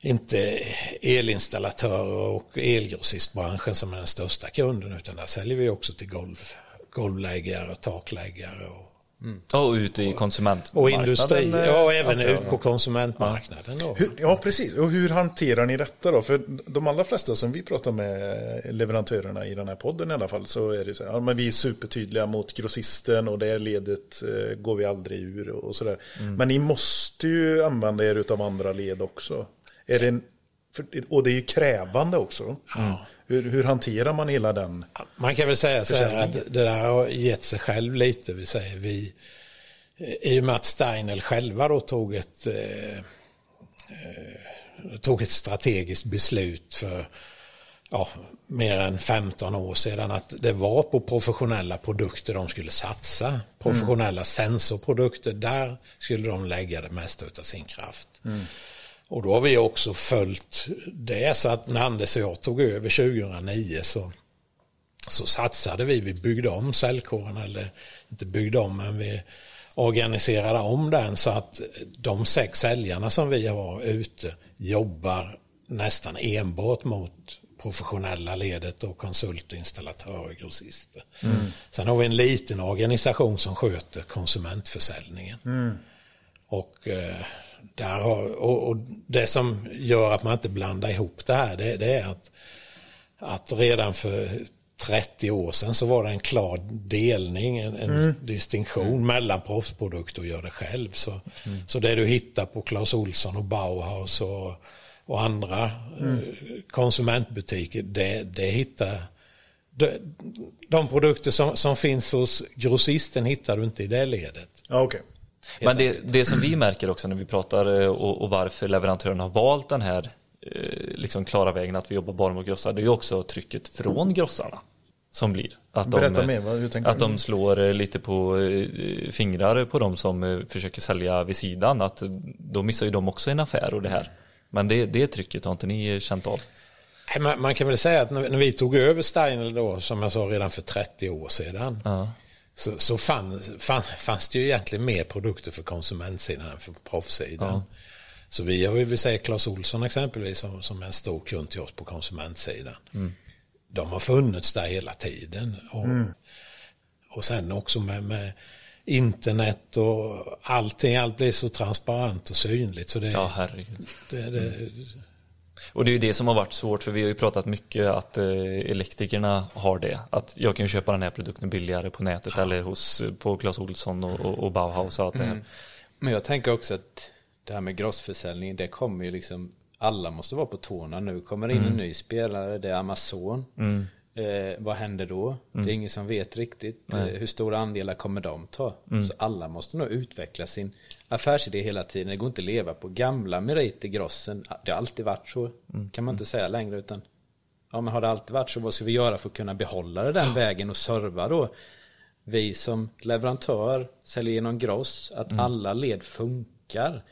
inte elinstallatörer och elgrossistbranschen som är den största kunden utan där säljer vi också till golv, golvläggare och takläggare och Och ut i och konsumentmarknaden. industri, eh, ja även ut på konsumentmarknaden. Då. Hur, ja, precis. Och hur hanterar ni detta då? För de allra flesta som vi pratar med, leverantörerna i den här podden i alla fall, så är det så här, ja, men vi är supertydliga mot grossisten och det ledet eh, går vi aldrig ur och sådär. Men ni måste ju använda er av andra led också. Är det en, för, och det är ju krävande också. Hur, hur hanterar man hela den? Man kan väl säga så här att det där har gett sig själv lite. Vi säger vi, i och med att Steinel själva då tog ett, eh, eh, tog ett strategiskt beslut för ja, mer än 15 år sedan att det var på professionella produkter de skulle satsa. Professionella sensorprodukter, där skulle de lägga det mesta av sin kraft. Och då har vi också följt det så att när Anders och jag tog över 2009 så, så satsade vi, vi byggde om säljkåren eller inte byggde om men vi organiserade om den så att de sex säljarna som vi har ute jobbar nästan enbart mot professionella ledet och konsulter, installatörer, grossister. Sen har vi en liten organisation som sköter konsumentförsäljningen. Och, eh, där har, och, och det som gör att man inte blandar ihop det här det, det är att, att redan för 30 år sedan så var det en klar delning, en, en distinktion mellan proffsprodukt och gör det själv. Så, så det du hittar på Clas Ohlson och Bauhaus och, och andra eh, konsumentbutiker, det, det hittar de, de produkter som, som finns hos grossisten hittar du inte i det ledet. Okej. Men det, det som vi märker också när vi pratar eh, och, och varför leverantören har valt den här eh, liksom klara vägen att vi jobbar bara mot grossar, det är ju också trycket från grossarna som blir. Att de, Berätta mer, vad- hur tänker att du? de slår eh, lite på fingrar på de som försöker sälja vid sidan, att då missar ju de också en affär och det här. Men det, det trycket har inte ni känt av? Man, man kan väl säga att när, när vi tog över Steinel då, som jag sa redan för 30 år sedan, Ja. Så, så fann, fann, fanns det ju egentligen mer produkter för konsumentsidan än för proffssidan. Så vi har ju, vi säger Clas Olsson exempelvis, som, som är en stor kund till oss på konsumentsidan. De har funnits där hela tiden. Och, och sen också med, med internet och allting, allt blir så transparent och synligt. Så det, Ja, herregud. det, det, Och det är ju det som har varit svårt för vi har ju pratat mycket att eh, elektrikerna har det. Att jag kan ju köpa den här produkten billigare på nätet eller hos, på Clas Ohlson och, och, Bauhaus och allt det här. Men jag tänker också att det här med grossförsäljning, det kommer ju liksom, alla måste vara på tårna nu. Kommer in en ny spelare, det är Amazon. Eh, vad händer då? Det är ingen som vet riktigt. Eh, hur stora andelar kommer de ta? Så alla måste nog utveckla sin affärsidé hela tiden. Det går inte att leva på gamla meriter, grossen. Det har alltid varit så. Kan man inte säga längre utan Ja men har det alltid varit så, vad ska vi göra för att kunna behålla det den vägen och serva då? Vi som leverantör säljer genom gross, att alla led funkar.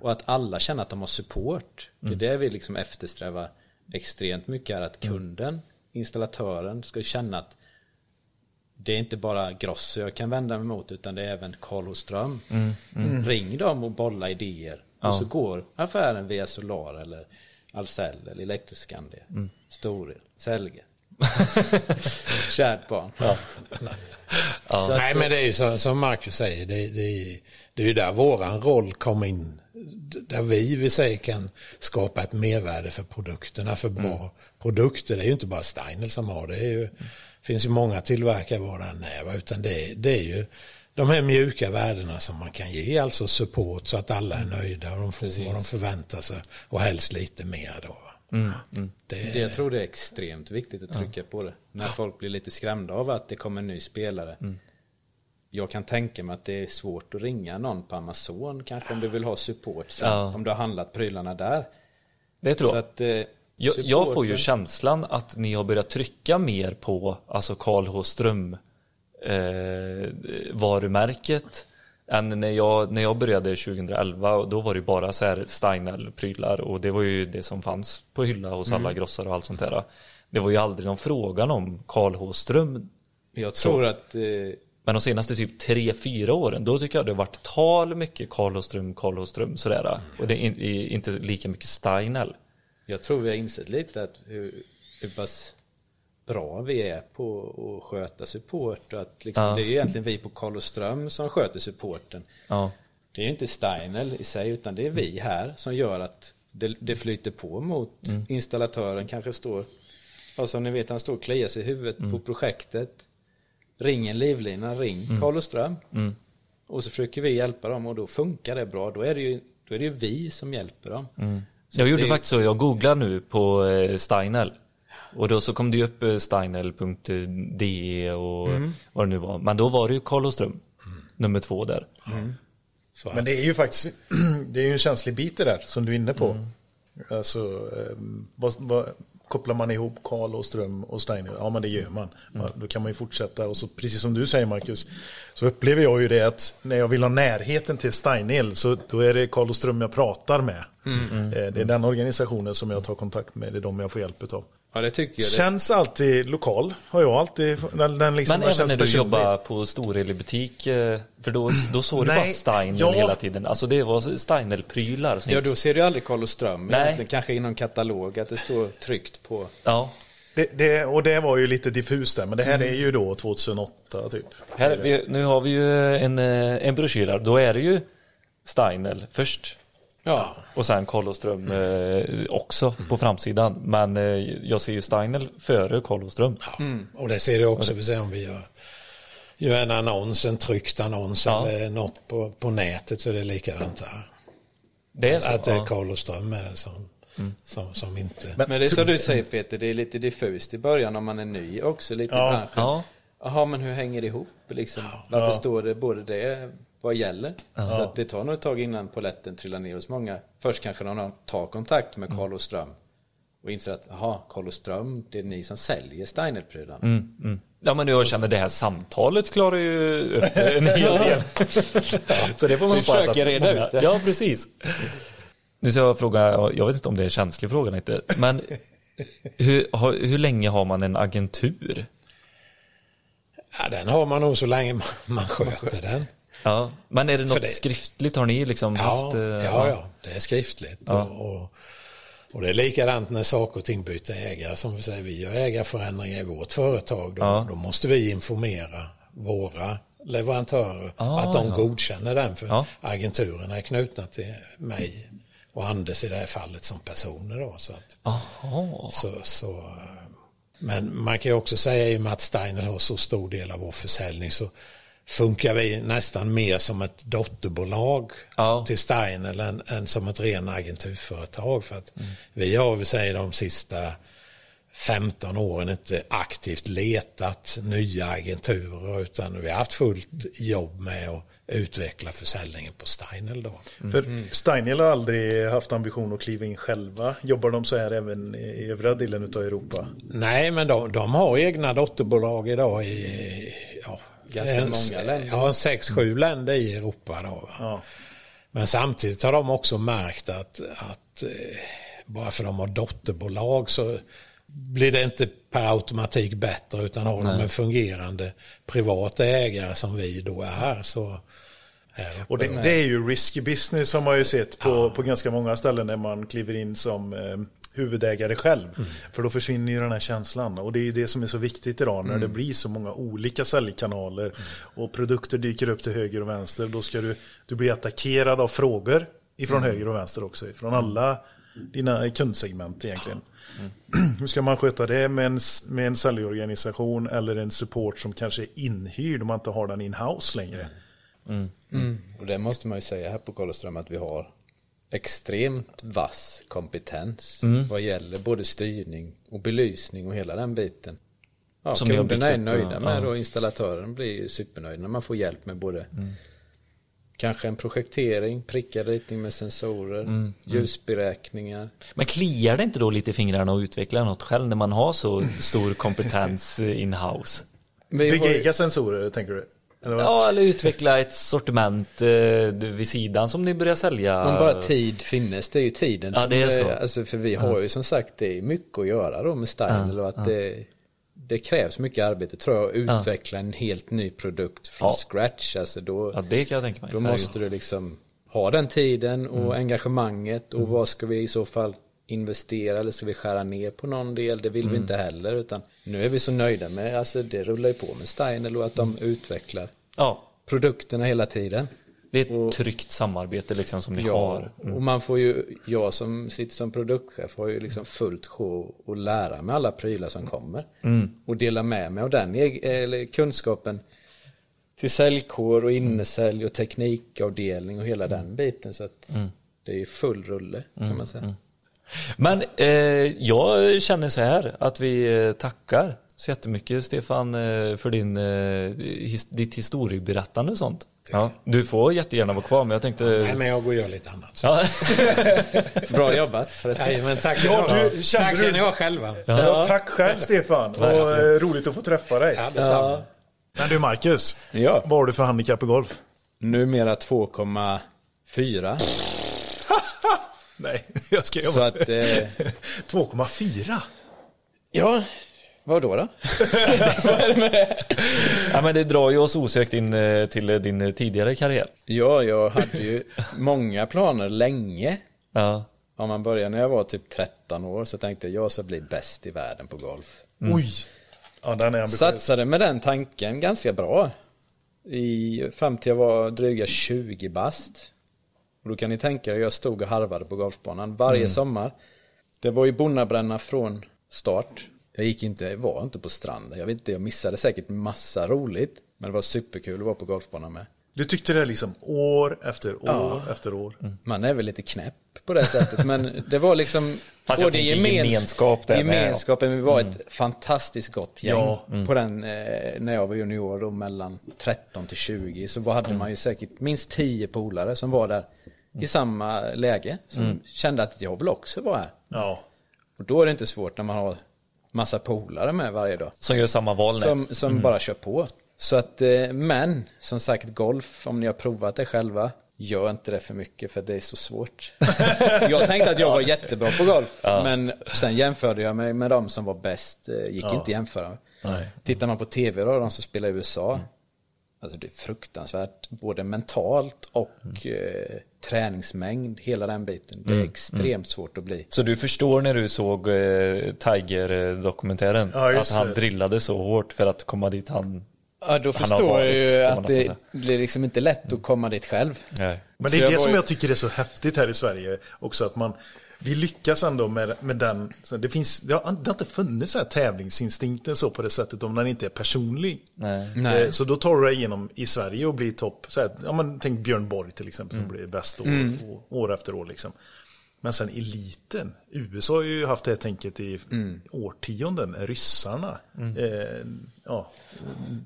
Och att alla känner att de har support. Det är det vi liksom eftersträvar extremt mycket är att kunden, installatören, ska känna att det är inte bara Grosso jag kan vända mig mot utan det är även Carl Hoström. Ring dem och bolla idéer. Och så går affären via Solar eller Ahlsell eller Electroscandia. Storel, Selge. <laughs> Kärt barn. Nej, men det är ju så, som Marcus säger, det, det, det är ju där våran roll kommer in. Där vi, vi säger, kan skapa ett mervärde för produkterna, för bra produkter. Det är ju inte bara Steinel som har det. Det ju, finns ju många tillverkare var det än är, va, utan det, det är ju de här mjuka värdena som man kan ge, alltså support så att alla är nöjda och de får vad de förväntar sig och helst lite mer då. Va? Det, Det, jag tror det är extremt viktigt att trycka på det. När folk blir lite skrämda av att det kommer en ny spelare. Jag kan tänka mig att det är svårt att ringa någon på Amazon kanske om du vill ha support sen. Ja. Om du har handlat prylarna där. Det tror Så jag. att, eh, Jag, jag får ju känslan att ni har börjat trycka mer på alltså Karl H Ström eh, varumärket än när jag, när jag började 2011 och då var det bara så här Steinel-prylar och det var ju det som fanns på hylla hos alla grossar och allt sånt där. Det var ju aldrig någon frågan om Karl H Ström. Jag tror att eh, Men de senaste typ 3-4 åren, då tycker jag det har varit tal mycket Karlström, Karlström sådär. Och det är inte lika mycket Steinel. Jag tror vi har insett lite att hur, hur pass bra vi är på att sköta support. Och att liksom, Ja. Det är ju egentligen vi på Karlström som sköter supporten. Ja, Det är inte Steinel i sig utan det är vi här som gör att det, det flyter på mot installatören kanske står, ja, som ni vet han står och kliar sig i huvudet på projektet. Ring en livlina, ring Karlström. Och så försöker vi hjälpa dem och då funkar det bra. Då är det ju, då är det ju vi som hjälper dem. Så jag gjorde det- faktiskt så, jag googlade nu på eh, Steinel. Och då så kom det ju upp eh, steinel.de och vad det nu var. Men då var det ju Karlström, nummer två där. Så Men det är ju faktiskt <clears throat> det är ju en känslig bit det där som du är inne på. Alltså, ehm, vad, vad, kopplar man ihop Karl och Ström och Steiner? Ja, men det gör man. Ja, Då kan man ju fortsätta. Och så, precis som du säger Marcus, så upplever jag ju det att när jag vill ha närheten till Steinel så då är det Karl och Ström jag pratar med. Eh, Det är den organisationen som jag tar kontakt med, det är de jag får hjälp av. Ja det tycker jag. Det, Känns alltid lokal, har jag alltid. Den, den liksom Men även när du jobbade på Storeli butik, eh, för då, då såg du bara Steinel ja. hela tiden. Alltså det var Steinel-prylar. ja då ser du aldrig Karlström. Nej. Kanske i någon katalog att det står tryckt på. ja. Det, det, och det var ju lite diffust där, men det här är ju då 2008 typ. Här, vi, nu har vi ju en, eh, en broschyr här. Då är det ju Steinel först. Ja. Och sen Karlström eh, också på framsidan. Men eh, jag ser ju Steinel före Karlström. Och det ser du också, vi ser om vi gör, gör en annons, en tryckt annons Ja. eller något på, på nätet så är det likadant här. Det är så? att det är ja. Karl och Ström är det som, som, som inte... Men- Men det är som du säger Peter, det är lite diffust i början om man är ny också lite Ja. i branschen. Ja. Jaha, men hur hänger det ihop liksom? Varför står det både det vad gäller? Så att det tar nog ett tag innan poletten trillar ner hos många. Först kanske någon tar kontakt med Carl och Ström och inser att, jaha, Carl och Ström, det är ni som säljer Steinerprylarna. Mm, mm. Ja men jag känner det här samtalet klarar ju upp en hel del. <laughs> Så det får man hoppas att reda många- ut det. Ja precis. Nu ska jag fråga, jag vet inte om det är en känslig fråga inte, men hur, hur länge har man en agentur? Ja, den har man nog så länge man, man sköter den. Ja, men är det något det- skriftligt? Har ni liksom Ja, haft? eh, ja, ja, det är skriftligt. Ja. Och, och, och det är likadant när saker och ting byter ägare. Som vi säger, vi gör ägarförändringar i vårt företag. Då, Ja. då måste vi informera våra leverantörer Ah, att de ja. godkänner den. För Ja. agenturerna är knutna till mig och Anders i det här fallet som personer. Då, så att, så, så, eh, men man kan ju också säga i och med att Steiner har så stor del av vår försäljning så funkar vi nästan mer som ett dotterbolag Ja. till Steiner än, än som ett ren agenturföretag. För att vi har, vi säger de sista 15 åren inte aktivt letat nya agenturer utan vi har haft fullt jobb med att utveckla försäljningen på Steiner då. För Steinel har aldrig haft ambition att kliva in själva. Jobbar de så här även i övriga delen av Europa? Nej, men de, de har egna dotterbolag idag i Ganska en- många länder. Ja, en sex, sju länder i Europa. Då? Ja. Men samtidigt har de också märkt att, att eh, bara för de har dotterbolag så blir det inte per automatik bättre utan har de en fungerande privat ägare som vi då är så Och det, det är ju risky business har man ju sett på, på ganska många ställen när man kliver in som eh, huvudägare själv. För då försvinner ju den här känslan. Och det är ju det som är så viktigt idag när det blir så många olika säljkanaler och produkter dyker upp till höger och vänster. Då ska du, du bli attackerad av frågor ifrån höger och vänster också. Från alla dina kundsegment egentligen. Hur ska man sköta det med en, med en säljorganisation eller en support som kanske är inhyrd om man inte har den in-house längre? Och det måste man ju säga här på Karlström att vi har extremt vass kompetens Mm. vad gäller både styrning och belysning och hela den biten. Ja, Som kunderna är nöjda ja. med Ja. och installatören blir ju supernöjd när man får hjälp med både Mm. kanske en projektering, prickad ritning med sensorer, Mm, ljusberäkningar. Men kliar det inte då lite i fingrarna att utveckla något själv när man har så stor kompetens <laughs> in-house? Vi har Bygga egna sensorer tänker du? Eller vad? Ja, eller utveckla ett sortiment eh, vid sidan som ni börjar sälja. Om bara tid finnes, det är ju tiden Ja, det är så. Alltså för vi har ju som sagt, det är mycket att göra då med Style Ja, och att ja. det, det krävs mycket arbete tror jag att utveckla en helt ny produkt från Ja. scratch. Alltså då, Ja, det kan jag tänka mig. då måste du liksom ha den tiden och Mm. engagemanget och vad ska vi i så fall investera eller ska vi skära ner på någon del? Det vill Mm. vi inte heller utan nu är vi så nöjda med, alltså det rullar ju på med Steiner och att de utvecklar Ja, produkterna hela tiden. det är ett tryggt samarbete liksom som ni Ja, har. och man får ju, jag som sitter som produktchef har ju liksom fullt sjå och lära mig alla prylar som kommer. Och dela med mig av den eller kunskapen till säljkår och innesälj och teknikavdelning och hela den biten. Så att det är full rulle kan man säga. Men eh, jag känner så här att vi eh, tackar så jättemycket Stefan eh, för din, eh, his, ditt historieberättande och sånt. Ja, du får jättegärna vara kvar men jag tänkte... Nej, men jag går och gör lite annat. Ja, <laughs> Bra jobbat. Nej, men tack Ja, du, kände Tack du- ni ha själva. Ja, tack själv Stefan. Och roligt att få träffa dig. Ja. Men du Marcus, Ja. vad har du för handikapp i golf? Numera 2,4. <laughs> Nej, <laughs> jag ska Så jobba. att, eh, <laughs> 2,4? ja, vad då då? <laughs> ja, men det drar ju oss osökt in eh, till eh, din eh, tidigare karriär. Ja, jag hade ju många planer länge. Ja, Om man börjar när jag var typ 13 år så tänkte jag jag ska bli bäst i världen på golf. Oj! Ja, den är ambitiös. Satsade med den tanken ganska bra. I, fram till jag var dryga 20 bast. Och då kan ni tänka er, jag stod och harvade på golfbanan varje sommar. Det var ju bonnabränna från start. Jag gick inte, var inte på stranden. Jag vet inte, jag missade säkert massa roligt. Men det var superkul att vara på golfbanan med. Du tyckte det liksom år efter år efter år. Man är väl lite knäpp på det sättet, men det var liksom <laughs> Fast jag tänker gemens- gemenskap där med, ja. Gemenskapen, vi var ett fantastiskt gott gäng. Ja. På den, eh, när jag var junior, då, mellan 13 till 20, så var, hade man ju säkert minst 10 polare som var där i samma läge. Som kände att jag vill också vara här. Ja. Och då är det inte svårt när man har massa polare med varje dag. som gör samma val. Som, som bara kör på. Så att, eh, men som sagt golf, om ni har provat det själva, gör inte det för mycket för det är så svårt. <laughs> jag tänkte att jag var jättebra på golf, men sen jämförde jag mig med de som var bäst, eh, gick inte att jämföra. Tittar man på tv då, de som spelar i USA, alltså det är fruktansvärt, både mentalt och eh, träningsmängd, hela den biten. Det är extremt svårt att bli. Så du förstår när du såg eh, Tiger-dokumentären Ja, att han det. drillade så hårt för att komma dit han... Ja, då Han har förstår jag varit, ju får man att det säga. blir liksom inte lätt att komma dit själv. Nej. Men det är jag det var som ju- jag tycker är så häftigt här i Sverige också att man vi lyckas ändå med, med den, så det, finns, det, har, det har inte funnits så här tävlingsinstinkten så på det sättet om den inte är personlig. Nej. Nej. Eh, Så då tar du dig igenom i Sverige och blir topp. Så här, ja, men, tänk Björn Borg till exempel som blir bäst år, år, år efter år. Liksom. Men sen eliten, USA har ju haft det här tänket i årtionden. Ryssarna, eh, ja,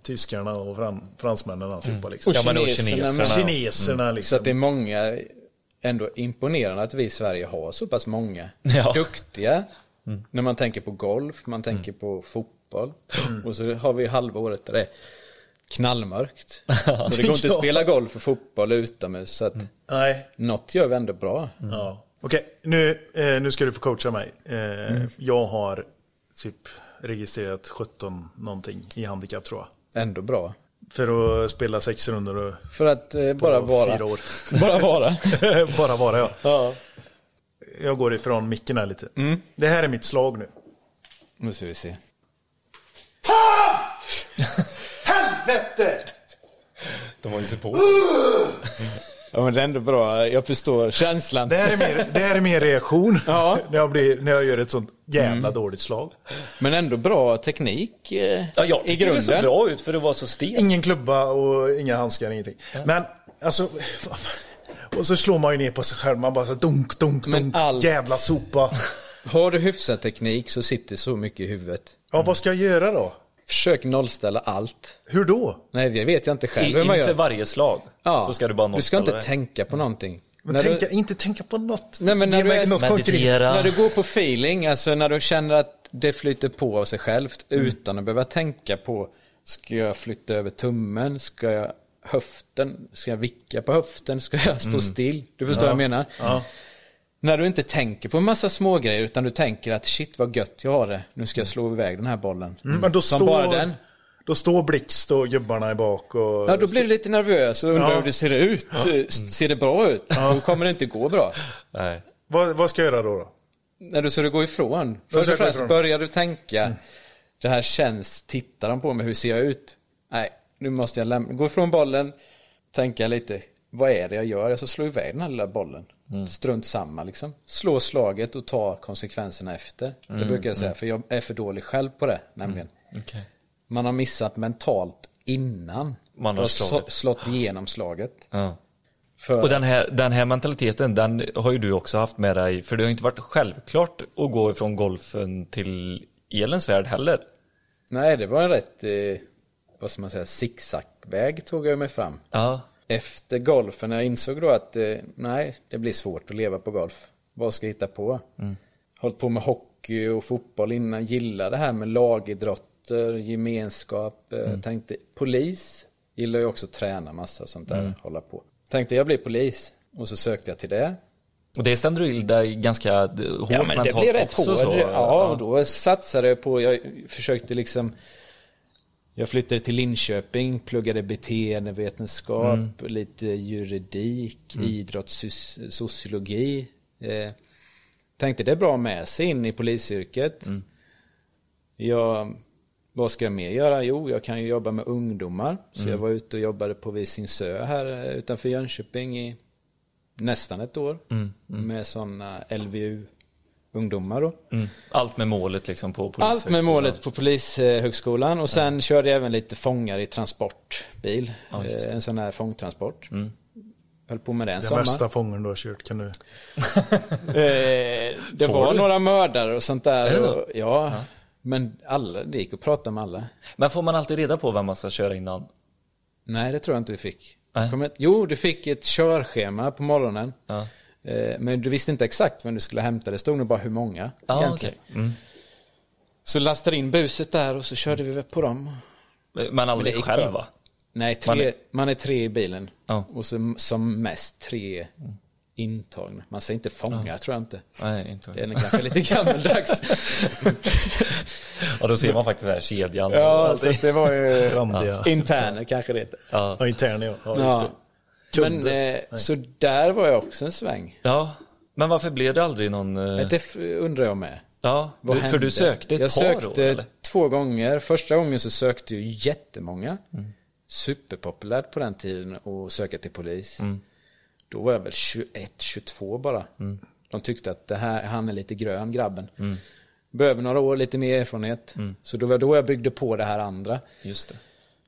tyskarna och fran, fransmännen och alltihopa. Liksom. Ja, men och kineserna kineserna. Kineserna Så liksom. att det är många, ändå imponerande att vi i Sverige har så pass många Ja. duktiga. När man tänker på golf, man tänker på fotboll. Och så har vi halva året där det är knallmörkt. <laughs> Så det går inte att spela golf och fotboll utomhus. Så att Nej, något gör vi ändå bra. Ja. Okej, nu, eh, nu ska du få coacha mig. Eh, Jag har typ registrerat 17 någonting i handikapp tror jag. Ändå bra. För att spela sex runder och För att eh, bara vara. fyra år. <laughs> Bara vara. <laughs> Bara vara ja. ja. Jag går ifrån micken här lite. Det här är mitt slag nu. Nu ska vi se. Helvete! De var ju så på. Ja men det är ändå bra. Jag förstår känslan. Det här är mer, det här är mer reaktion. Ja. när, jag blir, när jag gör ett sånt jävla dåligt slag. Men ändå bra teknik eh, Ja, jag i tycker det grunden. såg bra ut för det var så stelt. Ingen klubba och inga handskar, ingenting. Men alltså... <laughs> Och så slår man ju ner på sig själv. Man bara så dunk, dunk, Men dunk. allt- Jävla sopa. <laughs> Har du hyfsad teknik så sitter så mycket i huvudet. Ja, vad ska jag göra då? Försök nollställa allt. Hur då? Nej, det vet jag inte själv I, hur man inför gör. varje slag Ja. så ska du bara Du ska nollställa inte det. tänka på någonting. Men När tänka, du, inte tänka på något. Nej, men när Ge du är- något. Meditera. när du går på feeling, alltså när du känner att det flyter på av sig självt Mm. utan att behöva tänka på Ska jag flytta över tummen? Ska jag höften? Ska jag vicka på höften? Ska jag stå still? Du förstår vad jag menar? Mm. Ja. När du inte tänker på en massa små grejer utan du tänker att shit vad gött jag har det. Nu ska jag slå iväg den här bollen. Mm, men då Som står, bara den. Då står Blixt och gubbarna i bak och... Ja, då blir du lite nervös och undrar Ja. hur det ser ut. Ser det bra ut? Då kommer det inte gå bra. Nej. Vad, vad ska jag göra då? då? När du ska du gå ifrån. Först och främst börjar du tänka, det här känns, tittar de på mig, hur ser jag ut? Nej, nu måste jag lämna, gå ifrån bollen, tänka lite, vad är det jag gör? Jag ska slå iväg den här lilla bollen. Strunt samma liksom. Slå slaget och ta konsekvenserna efter. Det brukar jag säga, för jag är för dålig själv på det, nämligen. Okej. Man har missat mentalt innan. Man har slagit. slått igenom slaget. Ja. För, Och den här, den här mentaliteten, den har ju du också haft med dig. För det har ju inte varit självklart att gå ifrån golfen till elens värld heller. Nej, det var en rätt, eh, vad ska man säga, zigzagväg tog jag mig fram. Ja. Efter golfen, jag insåg då att eh, nej, det blir svårt att leva på golf. Vad ska jag hitta på? Mm. Hållit på med hockey och fotboll innan, gillar det här med lagidrotter, gemenskap. Eh, Mm. Tänkte polis, gillar ju också att träna massa sånt där, Mm. hålla på. Tänkte jag blir polis och så sökte jag till det. Och det stämde du in dig ganska hårt Ja men det blev rätt hårt. Ja, och då satsade jag på, jag försökte liksom jag flyttade till Linköping, pluggade beteendevetenskap, Mm. lite juridik, idrottssociologi. Eh, tänkte det är bra med sig in i polisyrket. Mm. Jag, vad ska jag mer göra? Jo, jag kan ju jobba med ungdomar. Så Mm. jag var ute och jobbade på Visingsö här eh, utanför Jönköping i nästan ett år. Mm, Med sådana LVU-ungdomar då. Mm. Allt med målet liksom på Allt med polishögskolan. målet på Polishögskolan och sen körde jag även lite fångar i transportbil. Ja. Eh, en sån här fångtransport. Mm. Höll på med det en Den sommar. värsta fången du har kört, kan du... <laughs> Eh, det Får var du? några mördare och sånt där. Så? Och, ja, men alla, det gick att prata med alla. Men får man alltid reda på vem man ska köra innan? Nej, det tror jag inte vi fick. Ett, jo, du fick ett körschema på morgonen. Ja, men du visste inte exakt vem du skulle hämta. Det stod nog bara hur många. egentligen. okej. Mm. Så lastade in buset där och så körde vi på dem. Men aldrig själv bra. va? Nej, tre, Man man, är- är... tre i bilen. Ja. Och så, som mest tre intagna. Man säger inte fångar, tror jag inte. Nej, inte Det är kanske lite gammaldags. <laughs> Ja, då ser man faktiskt den här kedjan. ja, så det var ju interner kanske det heter. ja. Ja, intern ja. ja, just Ja. det. Men, eh, så där var jag också en sväng. ja. Men varför blev det aldrig någon... eh, Det undrar jag med. Ja, Vad för hände? du sökte ett jag par sökte år eller? två gånger. Första gången så sökte ju jättemånga. Mm. Superpopulärt på den tiden att söka till polis. Mm. Då var jag väl 21, 22 bara. De tyckte att det här, han är lite grön grabben. Mm. Behöver några år, lite mer erfarenhet. Så då var då jag byggde på det här andra. Just det.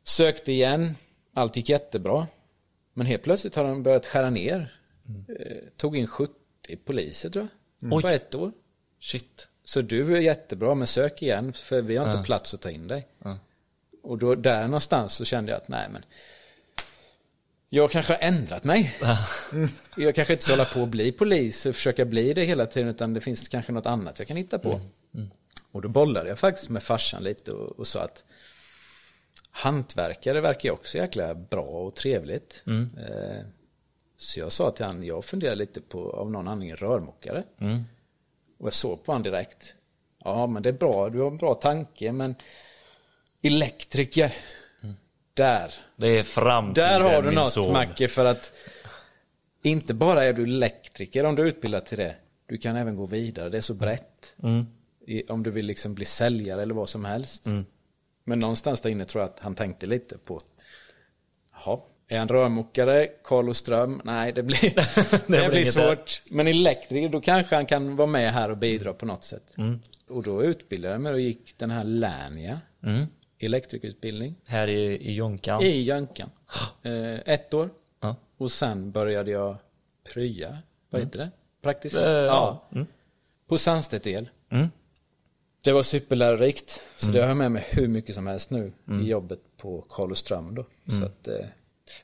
Sökte igen, allt gick jättebra. Men helt plötsligt har de börjat skära ner. Eh, tog in 70 poliser tror jag. Oj. På ett år. Shit. Så du är jättebra, men sök igen för vi har inte Ja. plats att ta in dig. Ja. Och då, där någonstans så kände jag att nej men jag kanske har ändrat mig. <laughs> jag kanske inte ska hålla på att bli polis och försöka bli det hela tiden utan det finns kanske något annat jag kan hitta på. Och då bollade jag faktiskt med farsan lite och, och sa att hantverkare verkar ju också jäkla bra och trevligt. Eh, så jag sa till han, jag funderar lite på av någon anledning rörmokare. Och jag såg på honom direkt. Ja, men det är bra. Du har en bra tanke, men elektriker. Där. Det är framtiden Där har du något, son. Macke, för att inte bara är du elektriker om du är utbildad till det. Du kan även gå vidare. Det är så brett. Mm. I, om du vill liksom bli säljare eller vad som helst. Men någonstans där inne tror jag att han tänkte lite på Jaha, är han rörmokare, Carlos Ström? Nej, det blir, <laughs> <laughs> det blir blir inget där. svårt. Men elektriker, då kanske han kan vara med här och bidra på något sätt. Mm. Och då utbildade jag mig och gick den här Lernia, Mm. elektrikerutbildning, Här i, i Jonkan. i Jönkan. <gasps> Eh, ett år. Ja. Och sen började jag prya, vad heter det? Praktiskt? Eh, ja. Mm. På Sandstedt El. Mm. Det var superlärorikt. Så det har jag med mig hur mycket som helst nu i jobbet på Carlström då. Så att, eh,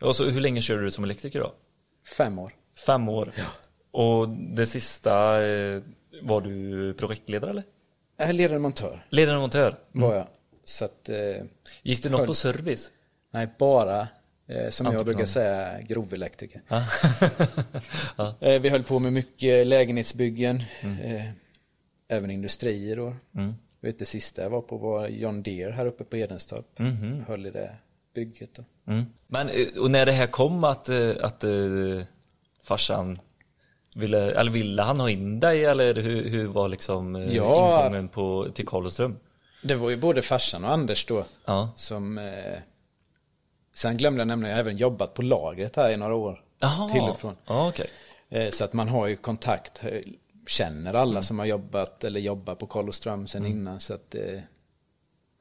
Och så, hur länge körde du som elektriker då? fem år. Fem år. Och det sista, eh, var du projektledare eller? Jag är ledande montör, Ledande montör? var jag. Så att, eh, Gick du något Höll. på service? nej, bara Eh, som jag brukar säga, grovelektriker. <laughs> Ja. Eh, vi höll på med mycket lägenhetsbyggen. Eh, även industrier då. Mm. Jag vet det sista jag var på var John Deere här uppe på Edenstorp. Höll i det bygget då. Mm. Men eh, och när det här kom att, eh, att uh, farsan ville, eller ville han ha in dig eller hur, hur var liksom Ja. ingången på, till Karlström? Det var ju både farsan och Anders då. Ja. Som... Eh, sen glömde jag nämna, jag även jobbat på lagret här i några år. Jaha. Till och från. Ja, okej. Eh, Så att man har ju kontakt, känner alla Mm. som har jobbat eller jobbar på Karlström sen innan. Så att det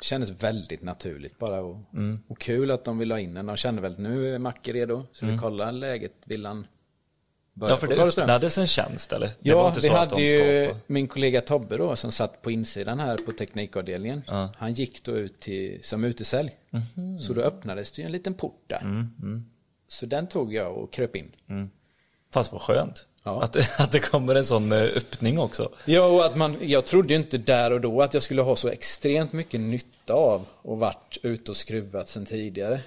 kändes väldigt naturligt bara. Och, Mm. och kul att de vill ha in en. De kände väl nu är Macke redo. Så vi kollar läget. Vill han börja Mm. Ja, för på det öppnades en tjänst eller? Ja, vi att hade de ju min kollega Tobbe då som satt på insidan här på teknikavdelningen. Ja. Han gick då ut till, som utesälj. Mhm. Så då öppnades det ju en liten port där. Mm, Så den tog jag och kröp in. Fast vad skönt. Ja. Att, att det kommer en sån eh, öppning också. Ja, och att man, jag trodde ju inte där och då att jag skulle ha så extremt mycket nytta av och varit ute och skruvat sen tidigare.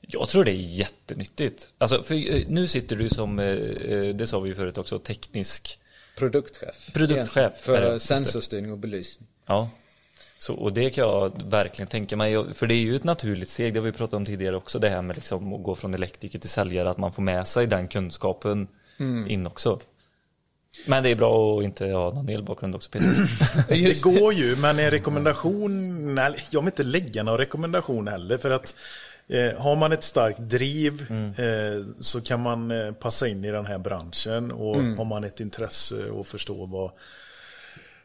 Jag tror det är jättenyttigt. Alltså, för eh, nu sitter du som, eh, det sa vi ju förut också, teknisk Produktchef. Produktchef, För sensorstyrning och belysning. Ja. Så, och det kan jag verkligen tänka mig, för det är ju ett naturligt steg, det har vi pratat om tidigare också, det här med liksom att gå från elektriker till säljare, att man får med sig den kunskapen Mm. in också. Men det är bra att inte ha någon elbakgrund också Peter. <laughs> Det går ju, men en rekommendation, nej, jag vill inte lägga någon rekommendation heller för att eh, har man ett starkt driv eh, så kan man eh, passa in i den här branschen och har man ett intresse och förstå vad,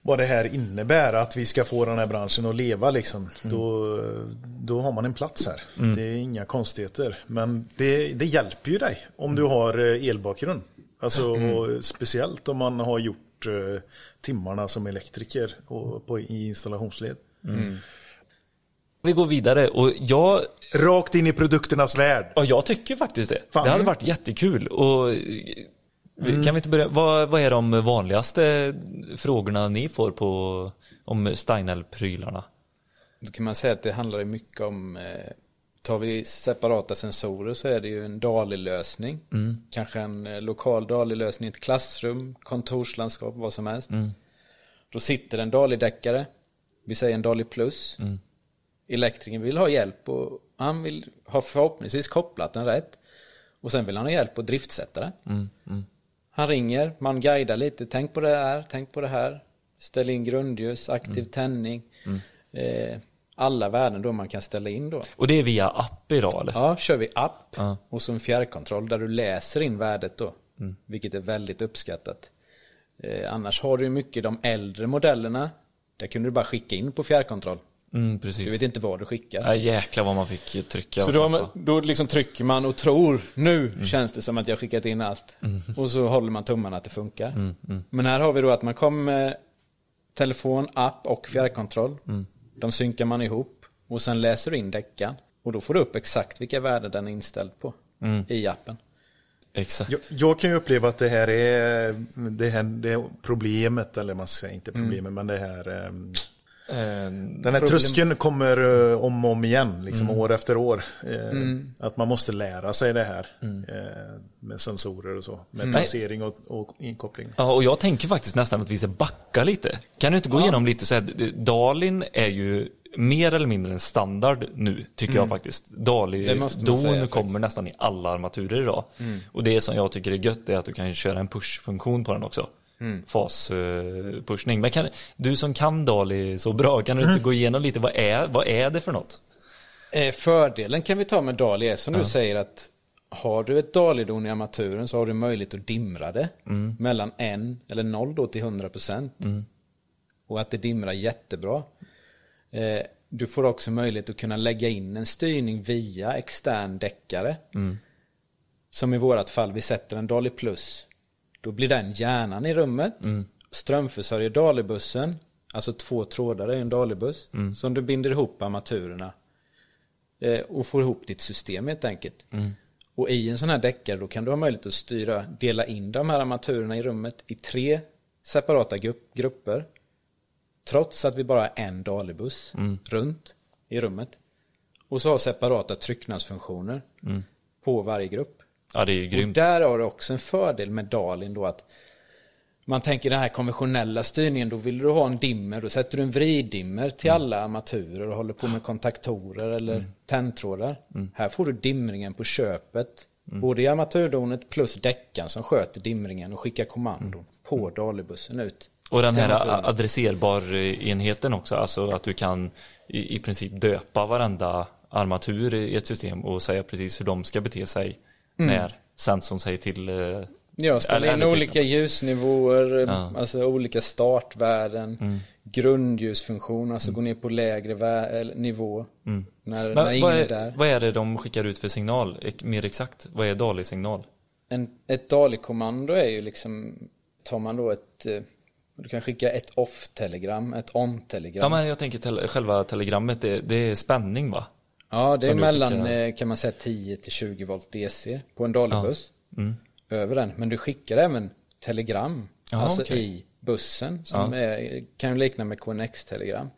vad det här innebär, att vi ska få den här branschen att leva liksom, då, då har man en plats här. Det är inga konstigheter, men det, det hjälper ju dig om du har eh, elbakgrund. Alltså, och speciellt om man har gjort eh, timmarna som elektriker och på, i installationsled. vi går vidare och jag, Rakt in i produkternas värld. ja, jag tycker faktiskt det. Fan. Det hade varit jättekul. Och, eh, Kan vi inte börja, vad, vad är de vanligaste frågorna ni får på om Steinel-prylarna? Då kan man säga att det handlar mycket om, eh, tar vi separata sensorer så är det ju en DALI-lösning. Kanske en eh, lokal DALI-lösning i ett klassrum, kontorslandskap, vad som helst. Då sitter en DALI-däckare, vi säger en DALI Plus. Elektrikern vill ha hjälp och han vill ha förhoppningsvis kopplat den rätt. Och sen vill han ha hjälp att driftsätta den. Han ringer, man guidar lite, tänk på det här, tänk på det här. Ställ in grundljus, aktiv tändning. Eh, alla värden då man kan ställa in då. Och det är via app idag eller? Ja, kör vi app Ja. och så en fjärrkontroll där du läser in värdet då. Vilket är väldigt uppskattat. Eh, annars har du mycket de äldre modellerna. Där kunde du bara skicka in på fjärrkontroll. Mm. Du vet inte vad du skickar. Ja, jäklar vad man fick trycka. Så då, då liksom trycker man och tror, nu känns det som att jag skickat in allt. Och så håller man tummarna att det funkar. Men här har vi då att man kommer telefon, app och fjärrkontroll. De synkar man ihop och sen läser du in däckan. Och då får du upp exakt vilka värden den är inställd på i appen. Exakt. Jag, jag kan ju uppleva att det här är det här det är problemet, eller man säga inte problemet, men det här Ehm, Den här Problem- tröskeln kommer eh, om och om igen, liksom år efter år. Eh, Att man måste lära sig det här eh, med sensorer och så. Med placering och, och inkoppling. Ja, och jag tänker faktiskt nästan att vi ska backa lite. Kan du inte gå igenom lite så här, Dalin är ju mer eller mindre en standard nu, tycker jag faktiskt. Mm. Man Dali-don faktiskt. kommer nästan i alla armaturer idag. Och det som jag tycker är gött är att du kan köra en push-funktion på den också. Mm. Fas-pushning. Men kan, du som kan Dali så bra, kan du inte gå igenom lite, vad är, vad är det för något? Eh, fördelen kan vi ta med DALI är som du säger att har du ett DALI-don i armaturen så har du möjlighet att dimra det mellan 1 eller 0 då till 100 procent. Och att det dimrar jättebra. Eh, du får också möjlighet att kunna lägga in en styrning via extern däckare. Som i vårat fall, vi sätter en DALI Plus. Då blir den hjärnan i rummet. Strömförsörjer DALI-bussen. Alltså två trådar är en DALI-buss. Som du binder ihop armaturerna. Eh, och får ihop ditt system helt enkelt. Och i en sån här däckare då kan du ha möjlighet att styra, dela in de här armaturerna i rummet i tre separata grupp, grupper. Trots att vi bara har en DALI-buss runt i rummet. Och så har separata trycknadsfunktioner. på varje grupp. Ja, det är ju Och grymt. där har du också en fördel med Dalin då att man tänker den här konventionella styrningen, då vill du ha en dimmer, då sätter du en vriddimmer till alla armaturer och håller på med kontaktorer eller tändtrådar. Här får du dimringen på köpet, både i armaturdonet plus däckan som sköter dimringen och skickar kommandon på Dalibussen ut. Och den här adresserbar-enheten också, alltså att du kan i, i princip döpa varenda armatur i ett system och säga precis hur de ska bete sig när sensorn säger till. eh, Ja, ställa in olika ljusnivåer, Ja. alltså olika startvärden, grundljusfunktion, alltså gå ner på lägre eller nivå när, när Men ingen är är, där. vad är det de skickar ut för signal? Mer exakt, vad är DALI-signal? En, ett DALI-kommando är ju liksom, tar man då ett, eh, du kan skicka ett off-telegram, ett on-telegram. Ja men jag tänker tele, själva telegrammet, det, det är spänning va? Ja, det är mellan eh, kan man säga 10 till 20 volt DC på en Dalibuss. Mm. Över den. Men du skickar även telegram. Ja, alltså okej. i bussen. Som är, kan likna med KNX-telegram.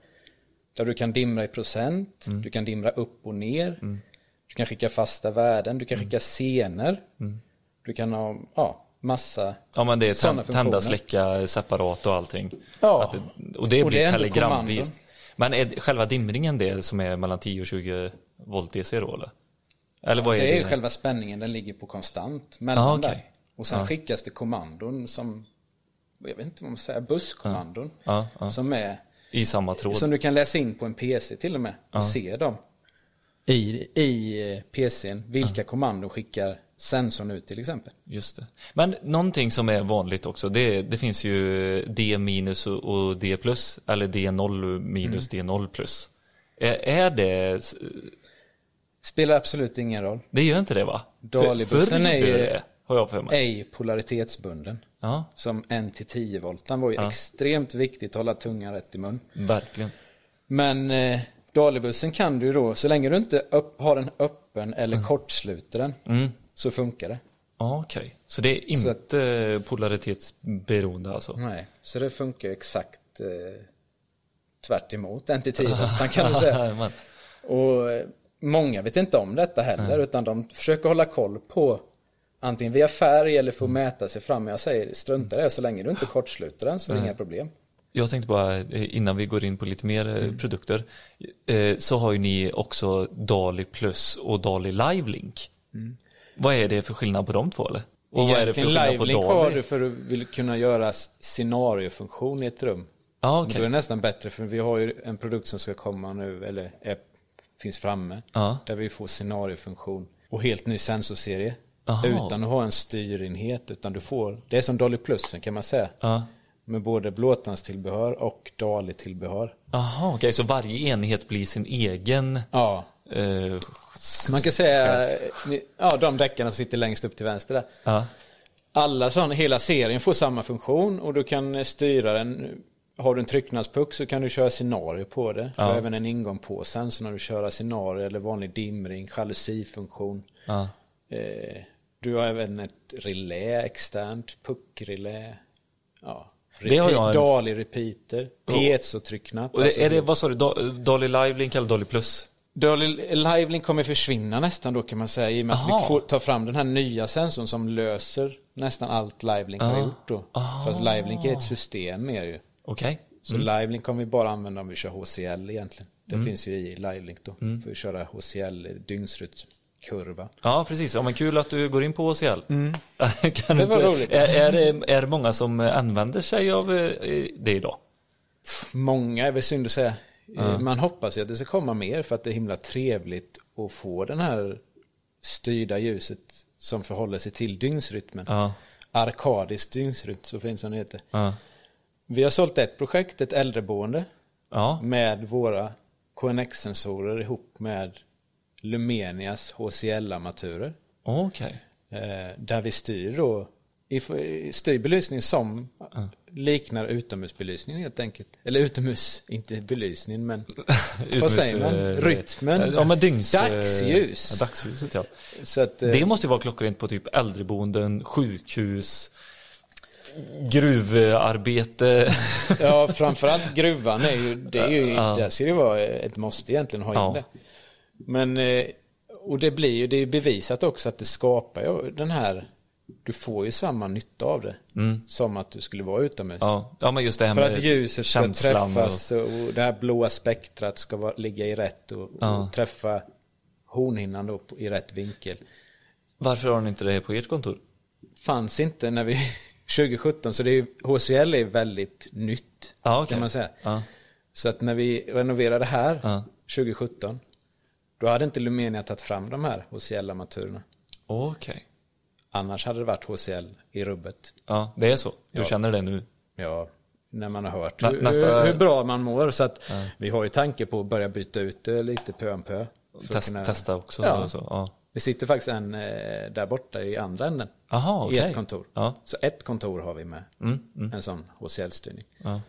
Där du kan dimra i procent. Mm. Du kan dimra upp och ner. Du kan skicka fasta värden. Du kan Mm. skicka scener. Du kan ha ja, massa Ja men det är tänd, tända, släcka separat och allting. Ja. Att och det Och blir telegramvis. Men är själva dimringen det som är mellan 10 och 20 volt DC då eller? Eller vad är Det det? är ju själva spänningen, den ligger på konstant mellan Ja, okej. där. Och sen skickas det kommandon som, jag vet inte vad man säger, busskommandon. Ja, ja. Som är, I samma tråd? som du kan läsa in på en PC till och med. Och se dem. I, i PCn, vilka kommandon skickar sensorn ut till exempel. Just det. Men någonting som är vanligt också, det, det finns ju D minus och- D plus, eller D0 minus Mm. D0 plus. Är, är det, Spelar absolut ingen roll. det gör inte det va? Dalibussen är ju- det har jag för mig. Ej polaritetsbunden. Ja, Som 1 till 10 volt. Den var ju extremt viktigt att hålla tungan rätt i mun. verkligen. Men eh, Dalibussen kan du då, så länge du inte upp, har den öppen eller Mm. kortsluter den, så funkar det. Ja, Okej, så det är inte polaritetsberoende alltså? Nej, så det funkar exakt eh, tvärt emot en till 10 volt kan du säga. <laughs> Och eh, många vet inte om detta heller, utan de försöker hålla koll på antingen via färg eller få mäta sig fram. Jag säger strunta det, så länge du inte kortsluter den så är det inga problem. Jag tänkte bara eh, innan vi går in på lite mer Mm. eh, produkter eh, så har ju ni också Dali Plus och Dali Live Link. Vad är det för skillnad på de två eller? Och vad är det för. Egentligen skillnad på livelink har du för att vill kunna göra scenariofunktion i ett rum. Och okej. Då är det nästan bättre för vi har ju en produkt som ska komma nu, eller är, finns framme. Ja. Där vi får scenariofunktion och helt ny sensorserie. Aha. Utan att ha en styrenhet, utan du får, det är som Dolly Plusen kan man säga. Ja. Med både blåtandstillbehör och Dali-tillbehör. Jaha okej så varje enhet blir sin egen Ja, eh, man kan säga, ja de däckarna som sitter längst upp till vänster där. Ja. Alla sådana, hela serien får samma funktion och du kan styra den. Har du en trycknadspuck så kan du köra scenario på det. Du har även en ingång på sen så när du kör scenario eller vanlig dimring, jalusifunktion. Ja. Eh, du har även ett relä externt, puckrelä. Ja. Det har jag Dali repeater, piezo-trycknapp. Alltså, är det, vad sa du, Dali Live Link eller Dali Plus? Dali Livelink kommer försvinna nästan då kan man säga i och med att Aha. vi får ta fram den här nya sensorn som löser nästan allt Livelink har gjort då. Fast Livelink är ett system mer ju. Okej. Så Livelink kommer vi bara använda om vi kör HCL egentligen. Det Mm. finns ju i Livelink då. För att köra HCL dygnsrytmkurva. Ja precis, ja, men kul att du går in på HCL. <laughs> kan du Det var inte, roligt. Är, är, det- är det många som använder sig av eh, det idag? Många är väl synd att säga. Man hoppas ju att det ska komma mer för att det är himla trevligt att få den här styrda ljuset som förhåller sig till dygnsrytmen. Ja. Arkadisk dygnsrytm, så finns den heter. Ja. Vi har sålt ett projekt, ett äldreboende, Ja. med våra KNX-sensorer ihop med Lumenias HCL-armaturer. Okej. Eh, där vi styr då i, i styr belysning som liknar utomhusbelysning helt enkelt. Eller utomhus, inte belysning men <laughs> vad säger man? eh, Rytmen. Ja men dygns... eh, Dagsljus. Ja, dagsljuset ja. Så att, eh, Det måste ju vara klockrent på typ äldreboenden, sjukhus, gruvarbete. <laughs> Ja, framförallt gruvan är ju, det är ju, där ska det vara ett måste egentligen ha in Ja. det. Men, eh, och det blir ju, det är bevisat också att det skapar ju den här, du får ju samma nytta av det. Som att du skulle vara utomhus. Ja, ja men just det här För med att ljuset ska träffas och, det här blåa spektrat ska vara, ligga i rätt och, Ja. och träffa hornhinnan då i rätt vinkel. Varför har ni inte det på ert kontor? Fanns inte när vi <laughs> 2017 så det är ju, HCL är väldigt nytt Ja, okej. kan man säga. Ja. Så att när vi renoverade här Ja. 2017 då hade inte Lumenia tagit fram de här HCL-armaturerna. Okej. Annars hade det varit HCL i rubbet. Ja, det är så. Du Ja. känner det nu? Ja, när man har hört Nä- hur, nästa- hur, bra man mår. Så att vi har ju tanke på att börja byta ut det lite pö om pö. Test, kunna- Testa också? Ja. Så. Ja. Det sitter faktiskt en eh, där borta i andra änden. Aha, I okej. ett kontor. Ja. Mm, Så ett kontor har vi med. En sån HCL-styrning. Ja.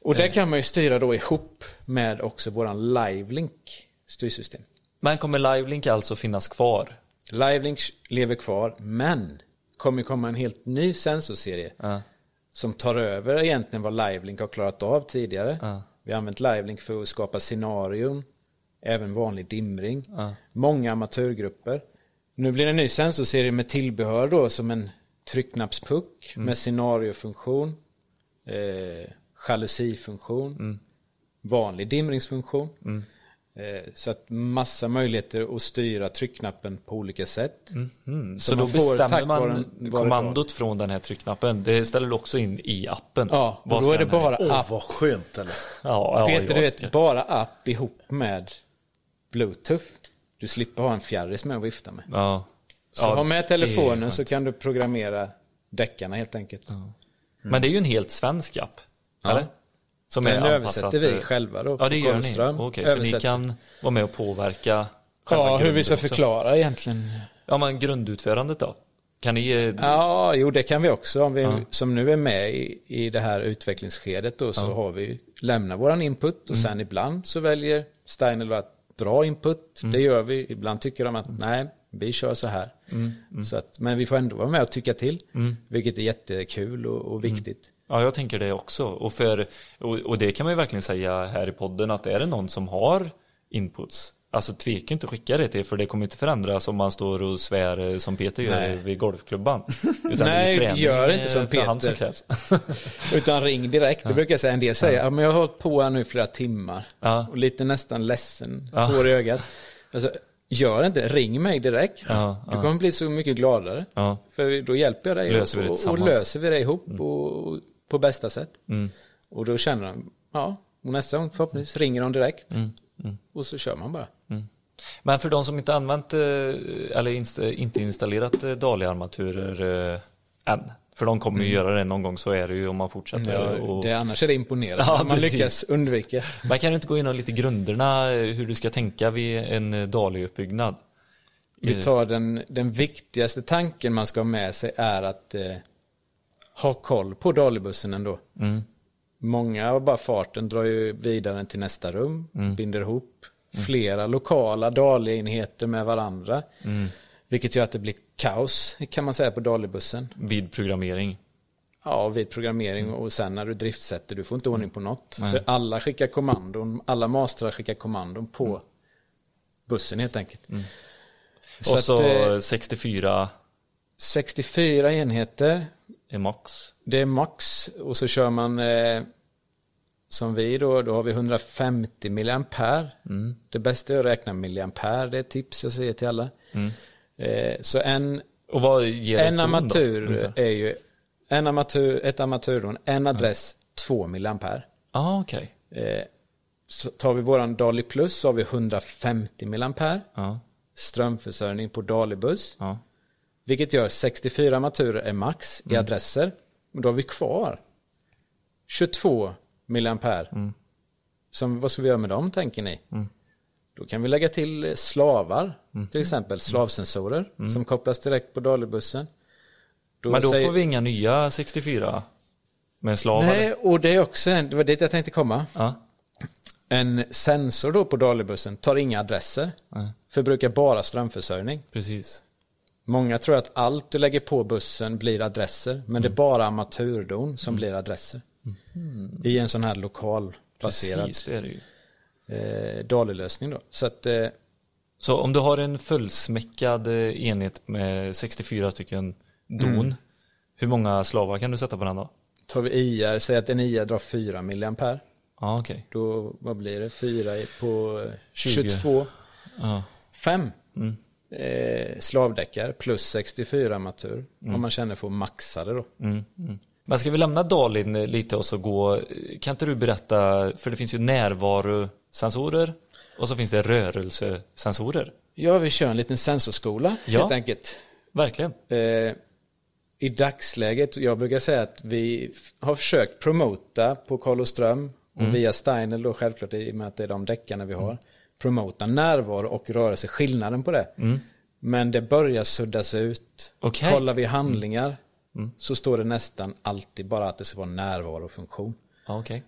Och det kan man ju styra då ihop med också våran Livelink styrsystem. Men kommer Livelink alltså finnas kvar? Livelink lever kvar, men kommer komma en helt ny sensorserie Ja. som tar över egentligen vad Livelink har klarat av tidigare. Ja. Vi har använt Livelink för att skapa scenarion, även vanlig dimring, många amatörgrupper. Nu blir det en ny sensorserie med tillbehör då som en tryckknappspuck med scenariofunktion, eh, jalusifunktion, vanlig dimringsfunktion. Eh, så att massa möjligheter att styra tryckknappen på olika sätt. Mm. Så, Så då bestämmer man vara kommandot från den här tryckknappen. Det ställer du också in i appen. Ja, Vad och då är det den här- bara Åh, app. vad skönt eller? Ja, ja, Peter, du vet, tycker. bara app ihop med Bluetooth. Du slipper ha en fjärris med att vifta med. Ja. Så Ja, ha med telefonen så kan du programmera däckarna helt enkelt. Men det är ju en helt svensk app. Ja. Eller? Som Den är översätter vi eh, själva då. Ja, det gör ni. Okej, så ni kan vara med och påverka Ja, hur vi ska också. förklara egentligen. Ja, men grundutförandet då? Kan ni... eh, Ja, jo det kan vi också. Om vi som nu är med i, i det här utvecklingsskedet då så har vi lämnat våran input och sen ibland så väljer Steiner att bra input. Det gör vi. Ibland tycker de att nej, vi kör så här. Så att, men vi får ändå vara med och tycka till. Vilket är jättekul och, och viktigt. Ja, jag tänker det också. Och, för, och, och det kan man ju verkligen säga här i podden att är det någon som har inputs, alltså tveka inte att skicka det till för det kommer inte förändras om man står och svär eh, som Peter gör Nej. vid golfklubban. Utan Nej, träning gör inte eh, som som Peter. <laughs> Utan ring direkt. Det brukar jag säga. En del säger, ja. men jag har hållit på här nu flera timmar. Ja. Och lite nästan ledsen, Ja. tår i ögat. Alltså, gör inte, ring mig direkt. Ja, Du kommer bli så mycket gladare. Ja. För då hjälper jag dig Löser och, och. Mm. löser vi det ihop och, på bästa sätt. Och då känner de, ja, och nästa gång förhoppningsvis ringer de direkt. Mm. Och så kör man bara. Men för de som inte använt eh, eller inte installerat eh, Dali-armaturer eh, än, för de kommer ju göra det någon gång så är det ju om man fortsätter. Mm. Ja, och... det, annars är det imponerande. <laughs> Ja, om man precis. lyckas undvika. Man kan inte gå in och lite grunderna hur du ska tänka vid en Dali-uppbyggnad. Vi tar den, den viktigaste tanken man ska ha med sig är att eh, ha koll på Dalibussen ändå. Många av bara farten drar ju vidare till nästa rum, binder ihop flera lokala Dali-enheter med varandra. Vilket gör att det blir kaos kan man säga på Dalibussen. Vid programmering. Ja, vid programmering och sen när du driftsätter, du får inte ordning på något. För alla skickar kommandon, alla mastrar skickar kommandon på bussen helt enkelt. och så att, eh, 64 64 enheter, är max. det är max. Och så kör man eh, som vi då, då har vi 150 milliampere. Det bästa är att räkna milliampere, det är ett tips jag säger till alla. Eh, så en, Och vad ger en ungefär? är ju, en amatör, ett amaturdon, en adress, 2 milliampere. Ja, okej. Eh, så tar vi våran Dali Plus så har vi 150 milliampere. Ja, Strömförsörjning på Dalibuss. ja. Vilket gör 64 armaturer är max i adresser. Men då har vi kvar 22 milliampere. Som, vad ska vi göra med dem tänker ni? Då kan vi lägga till slavar, till exempel slavsensorer som kopplas direkt på Dalibussen. Men då säger- får vi inga nya 64 med slavar? Nej, och det är också en, det var dit jag tänkte komma. Ja. En sensor då på Dalibussen tar inga adresser. Nej. Förbrukar bara strömförsörjning. Precis. Många tror att allt du lägger på bussen blir adresser. Men det är bara amaturdon som blir adresser. I en sån här lokal placerad Precis, det är det ju. eh, Dali-lösning då. Så att, eh, Så om du har en fullsmäckad eh, enhet med 64 stycken don, Mm. hur många slavar kan du sätta på den då? Tar vi IR, säg att en IR drar 4 milliampere. Ja, okej. Då, vad blir det? 4 på eh, 20. 22. Ja. 5 eh, slavdäckare plus 64 armatur. Om man känner för att maxa det då. Mm, mm. Men ska vi lämna Dalin lite och så gå, kan inte du berätta, för det finns ju närvarosensorer och så finns det rörelsesensorer. Ja, vi kör en liten sensorskola Ja. helt enkelt. Verkligen. Eh, I dagsläget, jag brukar säga att vi har försökt promota på Karloström och via Steinel då självklart i och med att det är de däckarna vi har. Promota närvaro och rörelse, skillnaden på det. Men det börjar suddas ut. Okej. Kollar vi handlingar så står det nästan alltid bara att det ska vara närvarofunktion. Okej.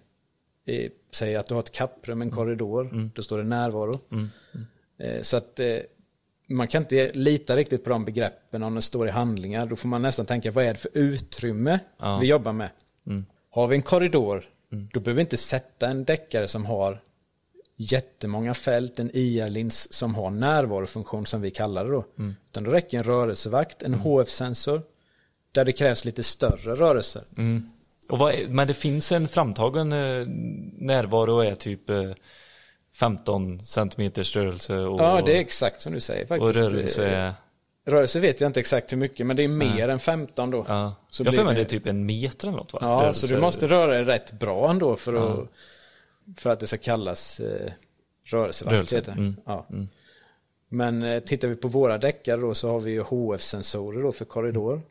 Eh, Säg att du har ett kapprum, en korridor, då står det närvaro. Eh, Så att eh, man kan inte lita riktigt på de begreppen om det står i handlingar. Då får man nästan tänka, vad är det för utrymme Ja. vi jobbar med? Har vi en korridor, då behöver vi inte sätta en däckare som har jättemånga fält, en IR-lins som har närvarofunktion som vi kallar det då. Utan då räcker en rörelsevakt, en HF-sensor, där det krävs lite större rörelser. Och vad men det finns en framtagen eh, närvaro är typ eh, 15 centimeters rörelse och, Ja, det är exakt som du säger faktiskt. och rörelse Eh, Rörelse vet jag inte exakt hur mycket, men det är mer än 15 då. ja. Så jag för mig det- är typ en meter eller något va? Ja, Rörelse. så du måste röra dig rätt bra ändå för att, för att det ska kallas eh, rörelsevakt. Rörelse, mm, Ja. Men eh, tittar vi på våra däckare då så har vi ju HF-sensorer då för korridor.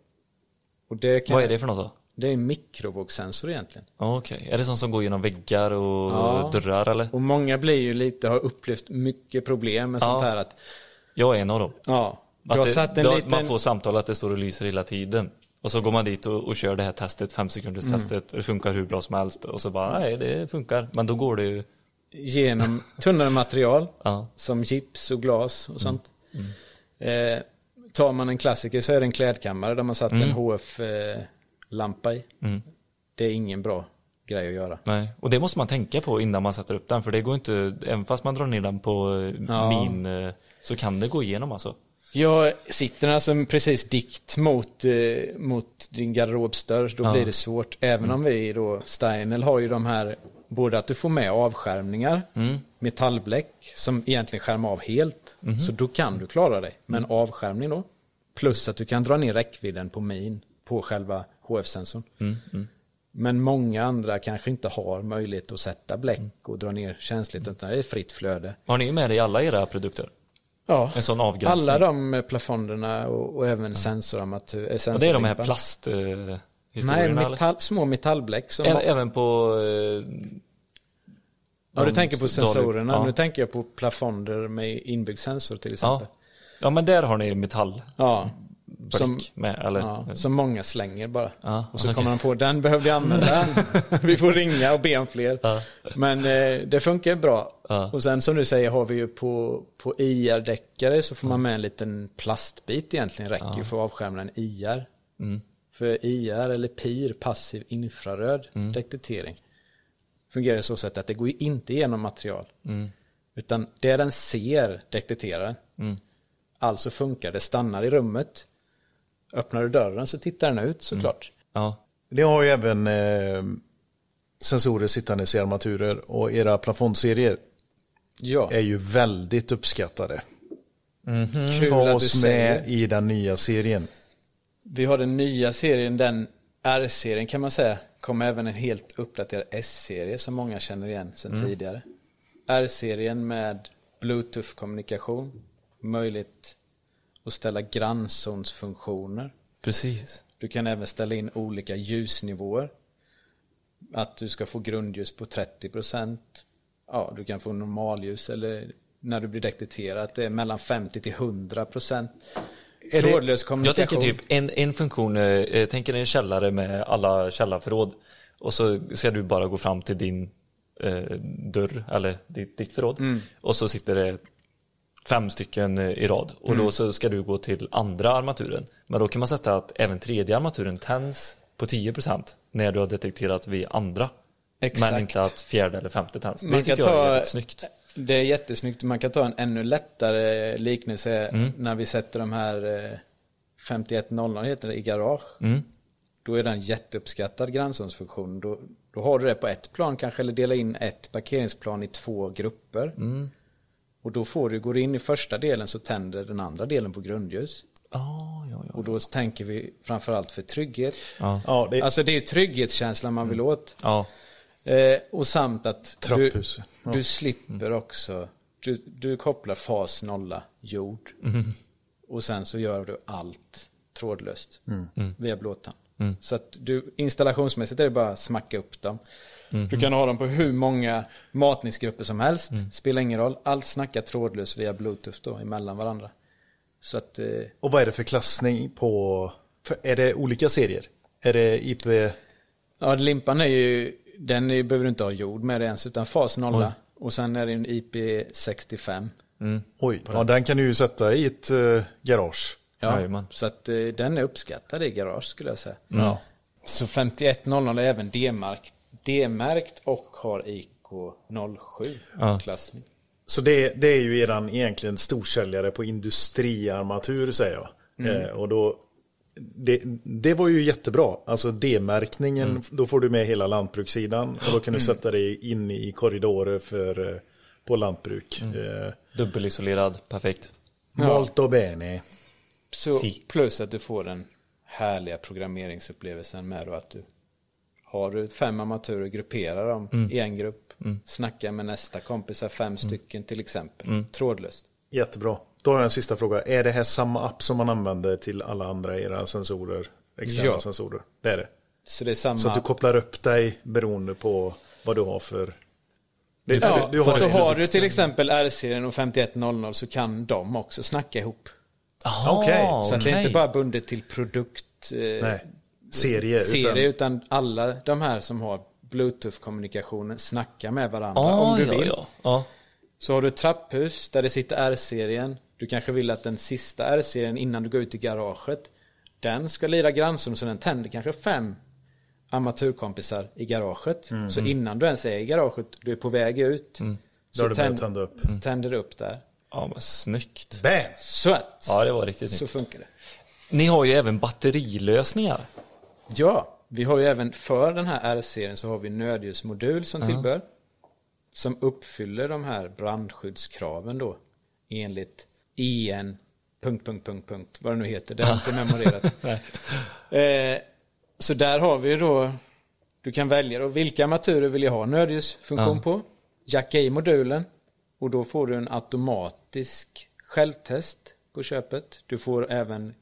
Och det, kan, Vad är det för något då? det är en mikrovågssensor egentligen. Okej, är det sånt som går genom väggar och Ja. dörrar eller? Och många blir ju lite, har upplevt mycket problem med Ja. sånt här att, Jag är en av dem. ja, Att det, då, liten... Man får samtal att det står och lyser hela tiden. Och så går man dit och, och kör det här testet, fem sekunders Mm. testet. Det funkar hur bra som helst. Och så bara, nej det funkar. Men då går det ju, genom <laughs> tunnare material ja. som gips och glas och sånt. Eh, tar man en klassiker så är det en klädkammare där man satt en HF-lampa i. Mm. Det är ingen bra grej att göra. Nej, och det måste man tänka på innan man sätter upp den. För det går inte, även fast man drar ner den på eh, Ja. min, eh, så kan det gå igenom alltså. Jag sitter alltså precis dikt mot, eh, mot din garderobsdörr, då Ja. blir det svårt. Även om vi då, Steinel har ju de här, både att du får med avskärmningar, metallbläck som egentligen skärmar av helt. Så då kan du klara dig med en avskärmning då. Plus att du kan dra ner räckvidden på min, på själva HF-sensorn. Men många andra kanske inte har möjlighet att sätta bläck och dra ner känsligt, utan det är fritt flöde. Har ni med det i alla era produkter? Ja, En sån avgränsning? alla de eh, plafonderna och, och även sensorarmatur, äh, Och det är de här sensorlimpan. plasthistorierna Nej, metall, små metallbläck. Som Ä- Även på... Eh, ja, du tänker på sensorerna. Ja. Nu tänker jag på plafonder med inbyggd sensor till exempel. ja. ja, men där har ni metallblick Ja, som, med, eller? ja, som många slänger bara. Ja, och så okej. kommer de på, den behövde jag använda. <laughs> vi får ringa och be om fler. Ja. Men eh, det funkar bra. Och sen som du säger har vi ju på, på IR-däckare så får man med en liten plastbit egentligen. Räcker ju för att avskärma en IR. Mm. För IR eller PIR, passiv infraröd Mm. detektering, fungerar så sätt att det går ju inte igenom material. Mm. Utan det den ser detekterar den. Mm. Alltså funkar det, stannar i rummet. Öppnar du dörren så tittar den ut såklart. Ja. Det har ju även eh, sensorer sittandes i armaturer och era plafondserier Ja, är ju väldigt uppskattade. kul Ta att du oss med i den nya serien. Vi har den nya serien, den R-serien kan man säga. Kommer även en helt uppdaterad S-serie som många känner igen sedan Mm. tidigare. R-serien med Bluetooth-kommunikation. Möjligt att ställa granzonsfunktioner. Precis. Du kan även ställa in olika ljusnivåer. Att du ska få grundljus på 30%. Ja, du kan få normalljus eller när du blir detekterad att det är mellan 50 till 100%. det- Trådlös Jag kommunikation. tänker typ en, en funktion, eh, eh, tänker en källare med alla källarförråd. Och så ska du bara gå fram till din eh, dörr, eller ditt, ditt förråd. Mm. Och så sitter det fem stycken eh, i rad. Och Mm. då så ska du gå till andra armaturen. Men då kan man sätta att även tredje armaturen tänds på 10% när du har detekterat vid andra. Exakt. Men inte att fjärde eller femte tänds. Det tycker kan jag är ta- väldigt snyggt. Det är jättesnyggt. Man kan ta en ännu lättare liknelse när vi sätter de här eh, 5100 heter det, i garage. Då är den jätteuppskattad granzonsfunktion. Då, då har du det på ett plan kanske, eller dela in ett parkeringsplan i två grupper. Och då får du, går du in i första delen så tänder den andra delen på grundljus. Ja, ja, ja. Och då tänker vi framförallt för trygghet. Ja, det är Alltså det är trygghetskänslan man vill åt. ja. Eh, och samt att du, Trapphuset. Ja. du slipper också, du, du kopplar fas nolla jord. Och sen så gör du allt trådlöst via blåtand. Så att du installationsmässigt är det bara att smacka upp dem. Du kan ha dem på hur många matningsgrupper som helst. Spelar ingen roll. Allt snackar trådlöst via bluetooth då emellan varandra. Så att eh, Och vad är det för klassning på... För är det olika serier? Är det IP... Ja, limpan är ju, den är, behöver du inte ha jord med det ens, utan fas nolla. Och sen är det en IP65. Oj, ja, den kan du ju sätta i ett eh, garage. Ja, Jajamän. så att eh, den är uppskattad i garage skulle jag säga. Ja. Så 5100 är även D-märkt, D-märkt och har IK 07 Ja. klassning. Så det, det är ju eran egentligen storsäljare på industriarmatur säger jag. Eh, och då, det, det var ju jättebra. Alltså D-märkningen, då får du med hela lantbrukssidan. Och då kan du sätta det in i korridorer för, eh, på lantbruk. Eh, Dubbelisolerad, perfekt. Molto bene. Så Si. plus att du får den härliga programmeringsupplevelsen med då att du har du fem amatörer, grupperar dem i en grupp, snackar med nästa kompisar, fem stycken till exempel, trådlöst. Jättebra. Då har jag en sista fråga. Är det här samma app som man använder till alla andra era sensorer? Externa Ja. sensorer? Det är det. Så det är samma... Så att du kopplar upp dig beroende på vad du har för... Det, Ja, du, du så har, har du till exempel R-serien och 5100 så kan de också snacka ihop. Aha, Okej, Så att det är inte bara bundet till produkt eh, Nej, serie. serie, Utan, utan alla de här som har Bluetooth-kommunikationen snackar med varandra Ah, om du ja, vill. Ja, ja. Så har du ett trapphus där det sitter R-serien. Du kanske vill att den sista R-serien innan du går ut i garaget, den ska lira grannson så den tänder kanske fem amatörkompisar i garaget. Så innan du ens är i garaget, du är på väg ut. Har Så du börjat tända upp. tänder upp där. Ja men snyggt. Bam! Så att, Ja, det var riktigt så snyggt. funkar det. Ni har ju även batterilösningar. Ja, vi har ju även för den här R-serien så har vi nödljusmodul som tillbehör. Som uppfyller de här brandskyddskraven då. Enligt EN... Punkt, punkt, punkt, punkt. Vad det nu heter. Det har jag inte memorerat. <laughs> eh, så där har vi då... Du kan välja då vilka armaturer vill jag ha nödljusfunktion på. Jacka i modulen. Och då får du en automatisk självtest på köpet. Du får även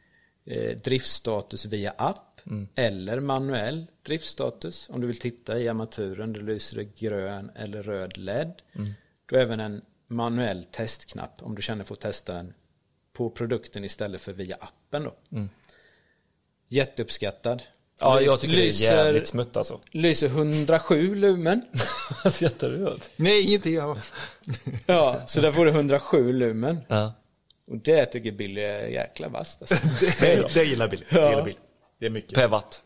eh, driftstatus via app eller manuell driftstatus. Om du vill titta i armaturen, då lyser det grön eller röd LED. Du har även en manuell testknapp om du känner för att testa den på produkten istället för via appen då. Jätteuppskattad. Ja, Lys- jag tycker det är lyser, jävligt smutt alltså. Lyser 107 lumen. Skrattar du åt? Nej, inte jag. Ja, så där får du 107 lumen. Ja. Och det tycker Billy är jäkla vasst alltså. <laughs> Det, det gillar Bill. Det gillar Bill. Det är mycket. Per watt.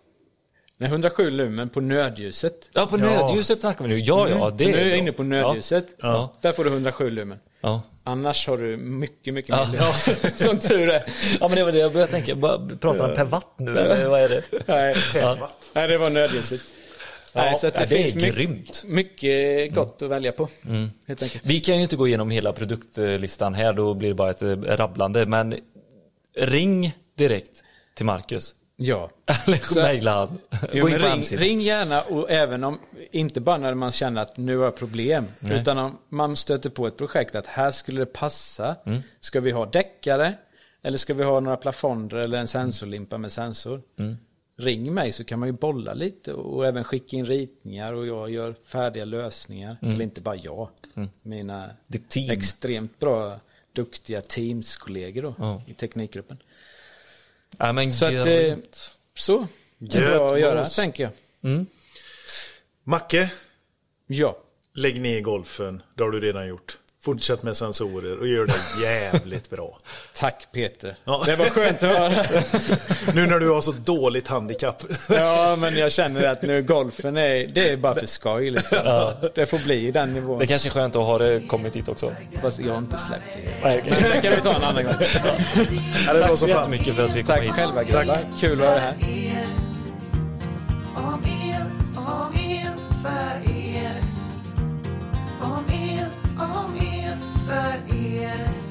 Nej, 107 lumen på nödljuset. Ja, på nödljuset snackar vi nu. Ja, ja, det så nu är jag inne på nödljuset. Ja. Där får du 107 lumen. Ja. Annars har du mycket, mycket Ja. mer. <laughs> Som tur är. ja, men det var det jag började tänka. Pratar han per watt nu eller vad är det? Nej, Ja. Nej det var nödljuset. Nej, så det, ja, det är finns mycket, grymt. mycket gott att välja på. Enkelt. Vi kan ju inte gå igenom hela produktlistan här, då blir det bara ett eh, rabblande. Men ring direkt till Marcus. Ja. Eller mejla han. Jo, ring, ring gärna och även om, inte bara när man känner att nu har jag problem, utan om man stöter på ett projekt att här skulle det passa. Mm. Ska vi ha däckare? Eller ska vi ha några plafonder eller en sensorlimpa med sensor? Mm. Ring mig så kan man ju bolla lite och även skicka in ritningar och jag gör färdiga lösningar. Eller inte bara jag. Mina Mm. Team. extremt bra, duktiga teamskollegor då Ja. i teknikgruppen. Ja, men Så att, eh. Så, det är bra att göra tänker jag. Macke, Ja. lägg ner golfen. Det har du redan gjort. Fortsätt med sensorer och gör det jävligt bra. <laughs> Tack Peter. Ja. Det var skönt att höra. Nu när du har så dåligt handikapp. <laughs> Ja, men jag känner att nu golfen är, det är bara för skoj liksom. Det får bli den nivån. Det kanske är skönt att ha det kommit dit också. Fast jag har inte släppt det. Nej, Men det kan vi ta en annan gång. Ja, <laughs> Tack så jättemycket för att vi kom Tack hit. själva grabbar. Kul att vara här. Om er, om er, för er. Om but yeah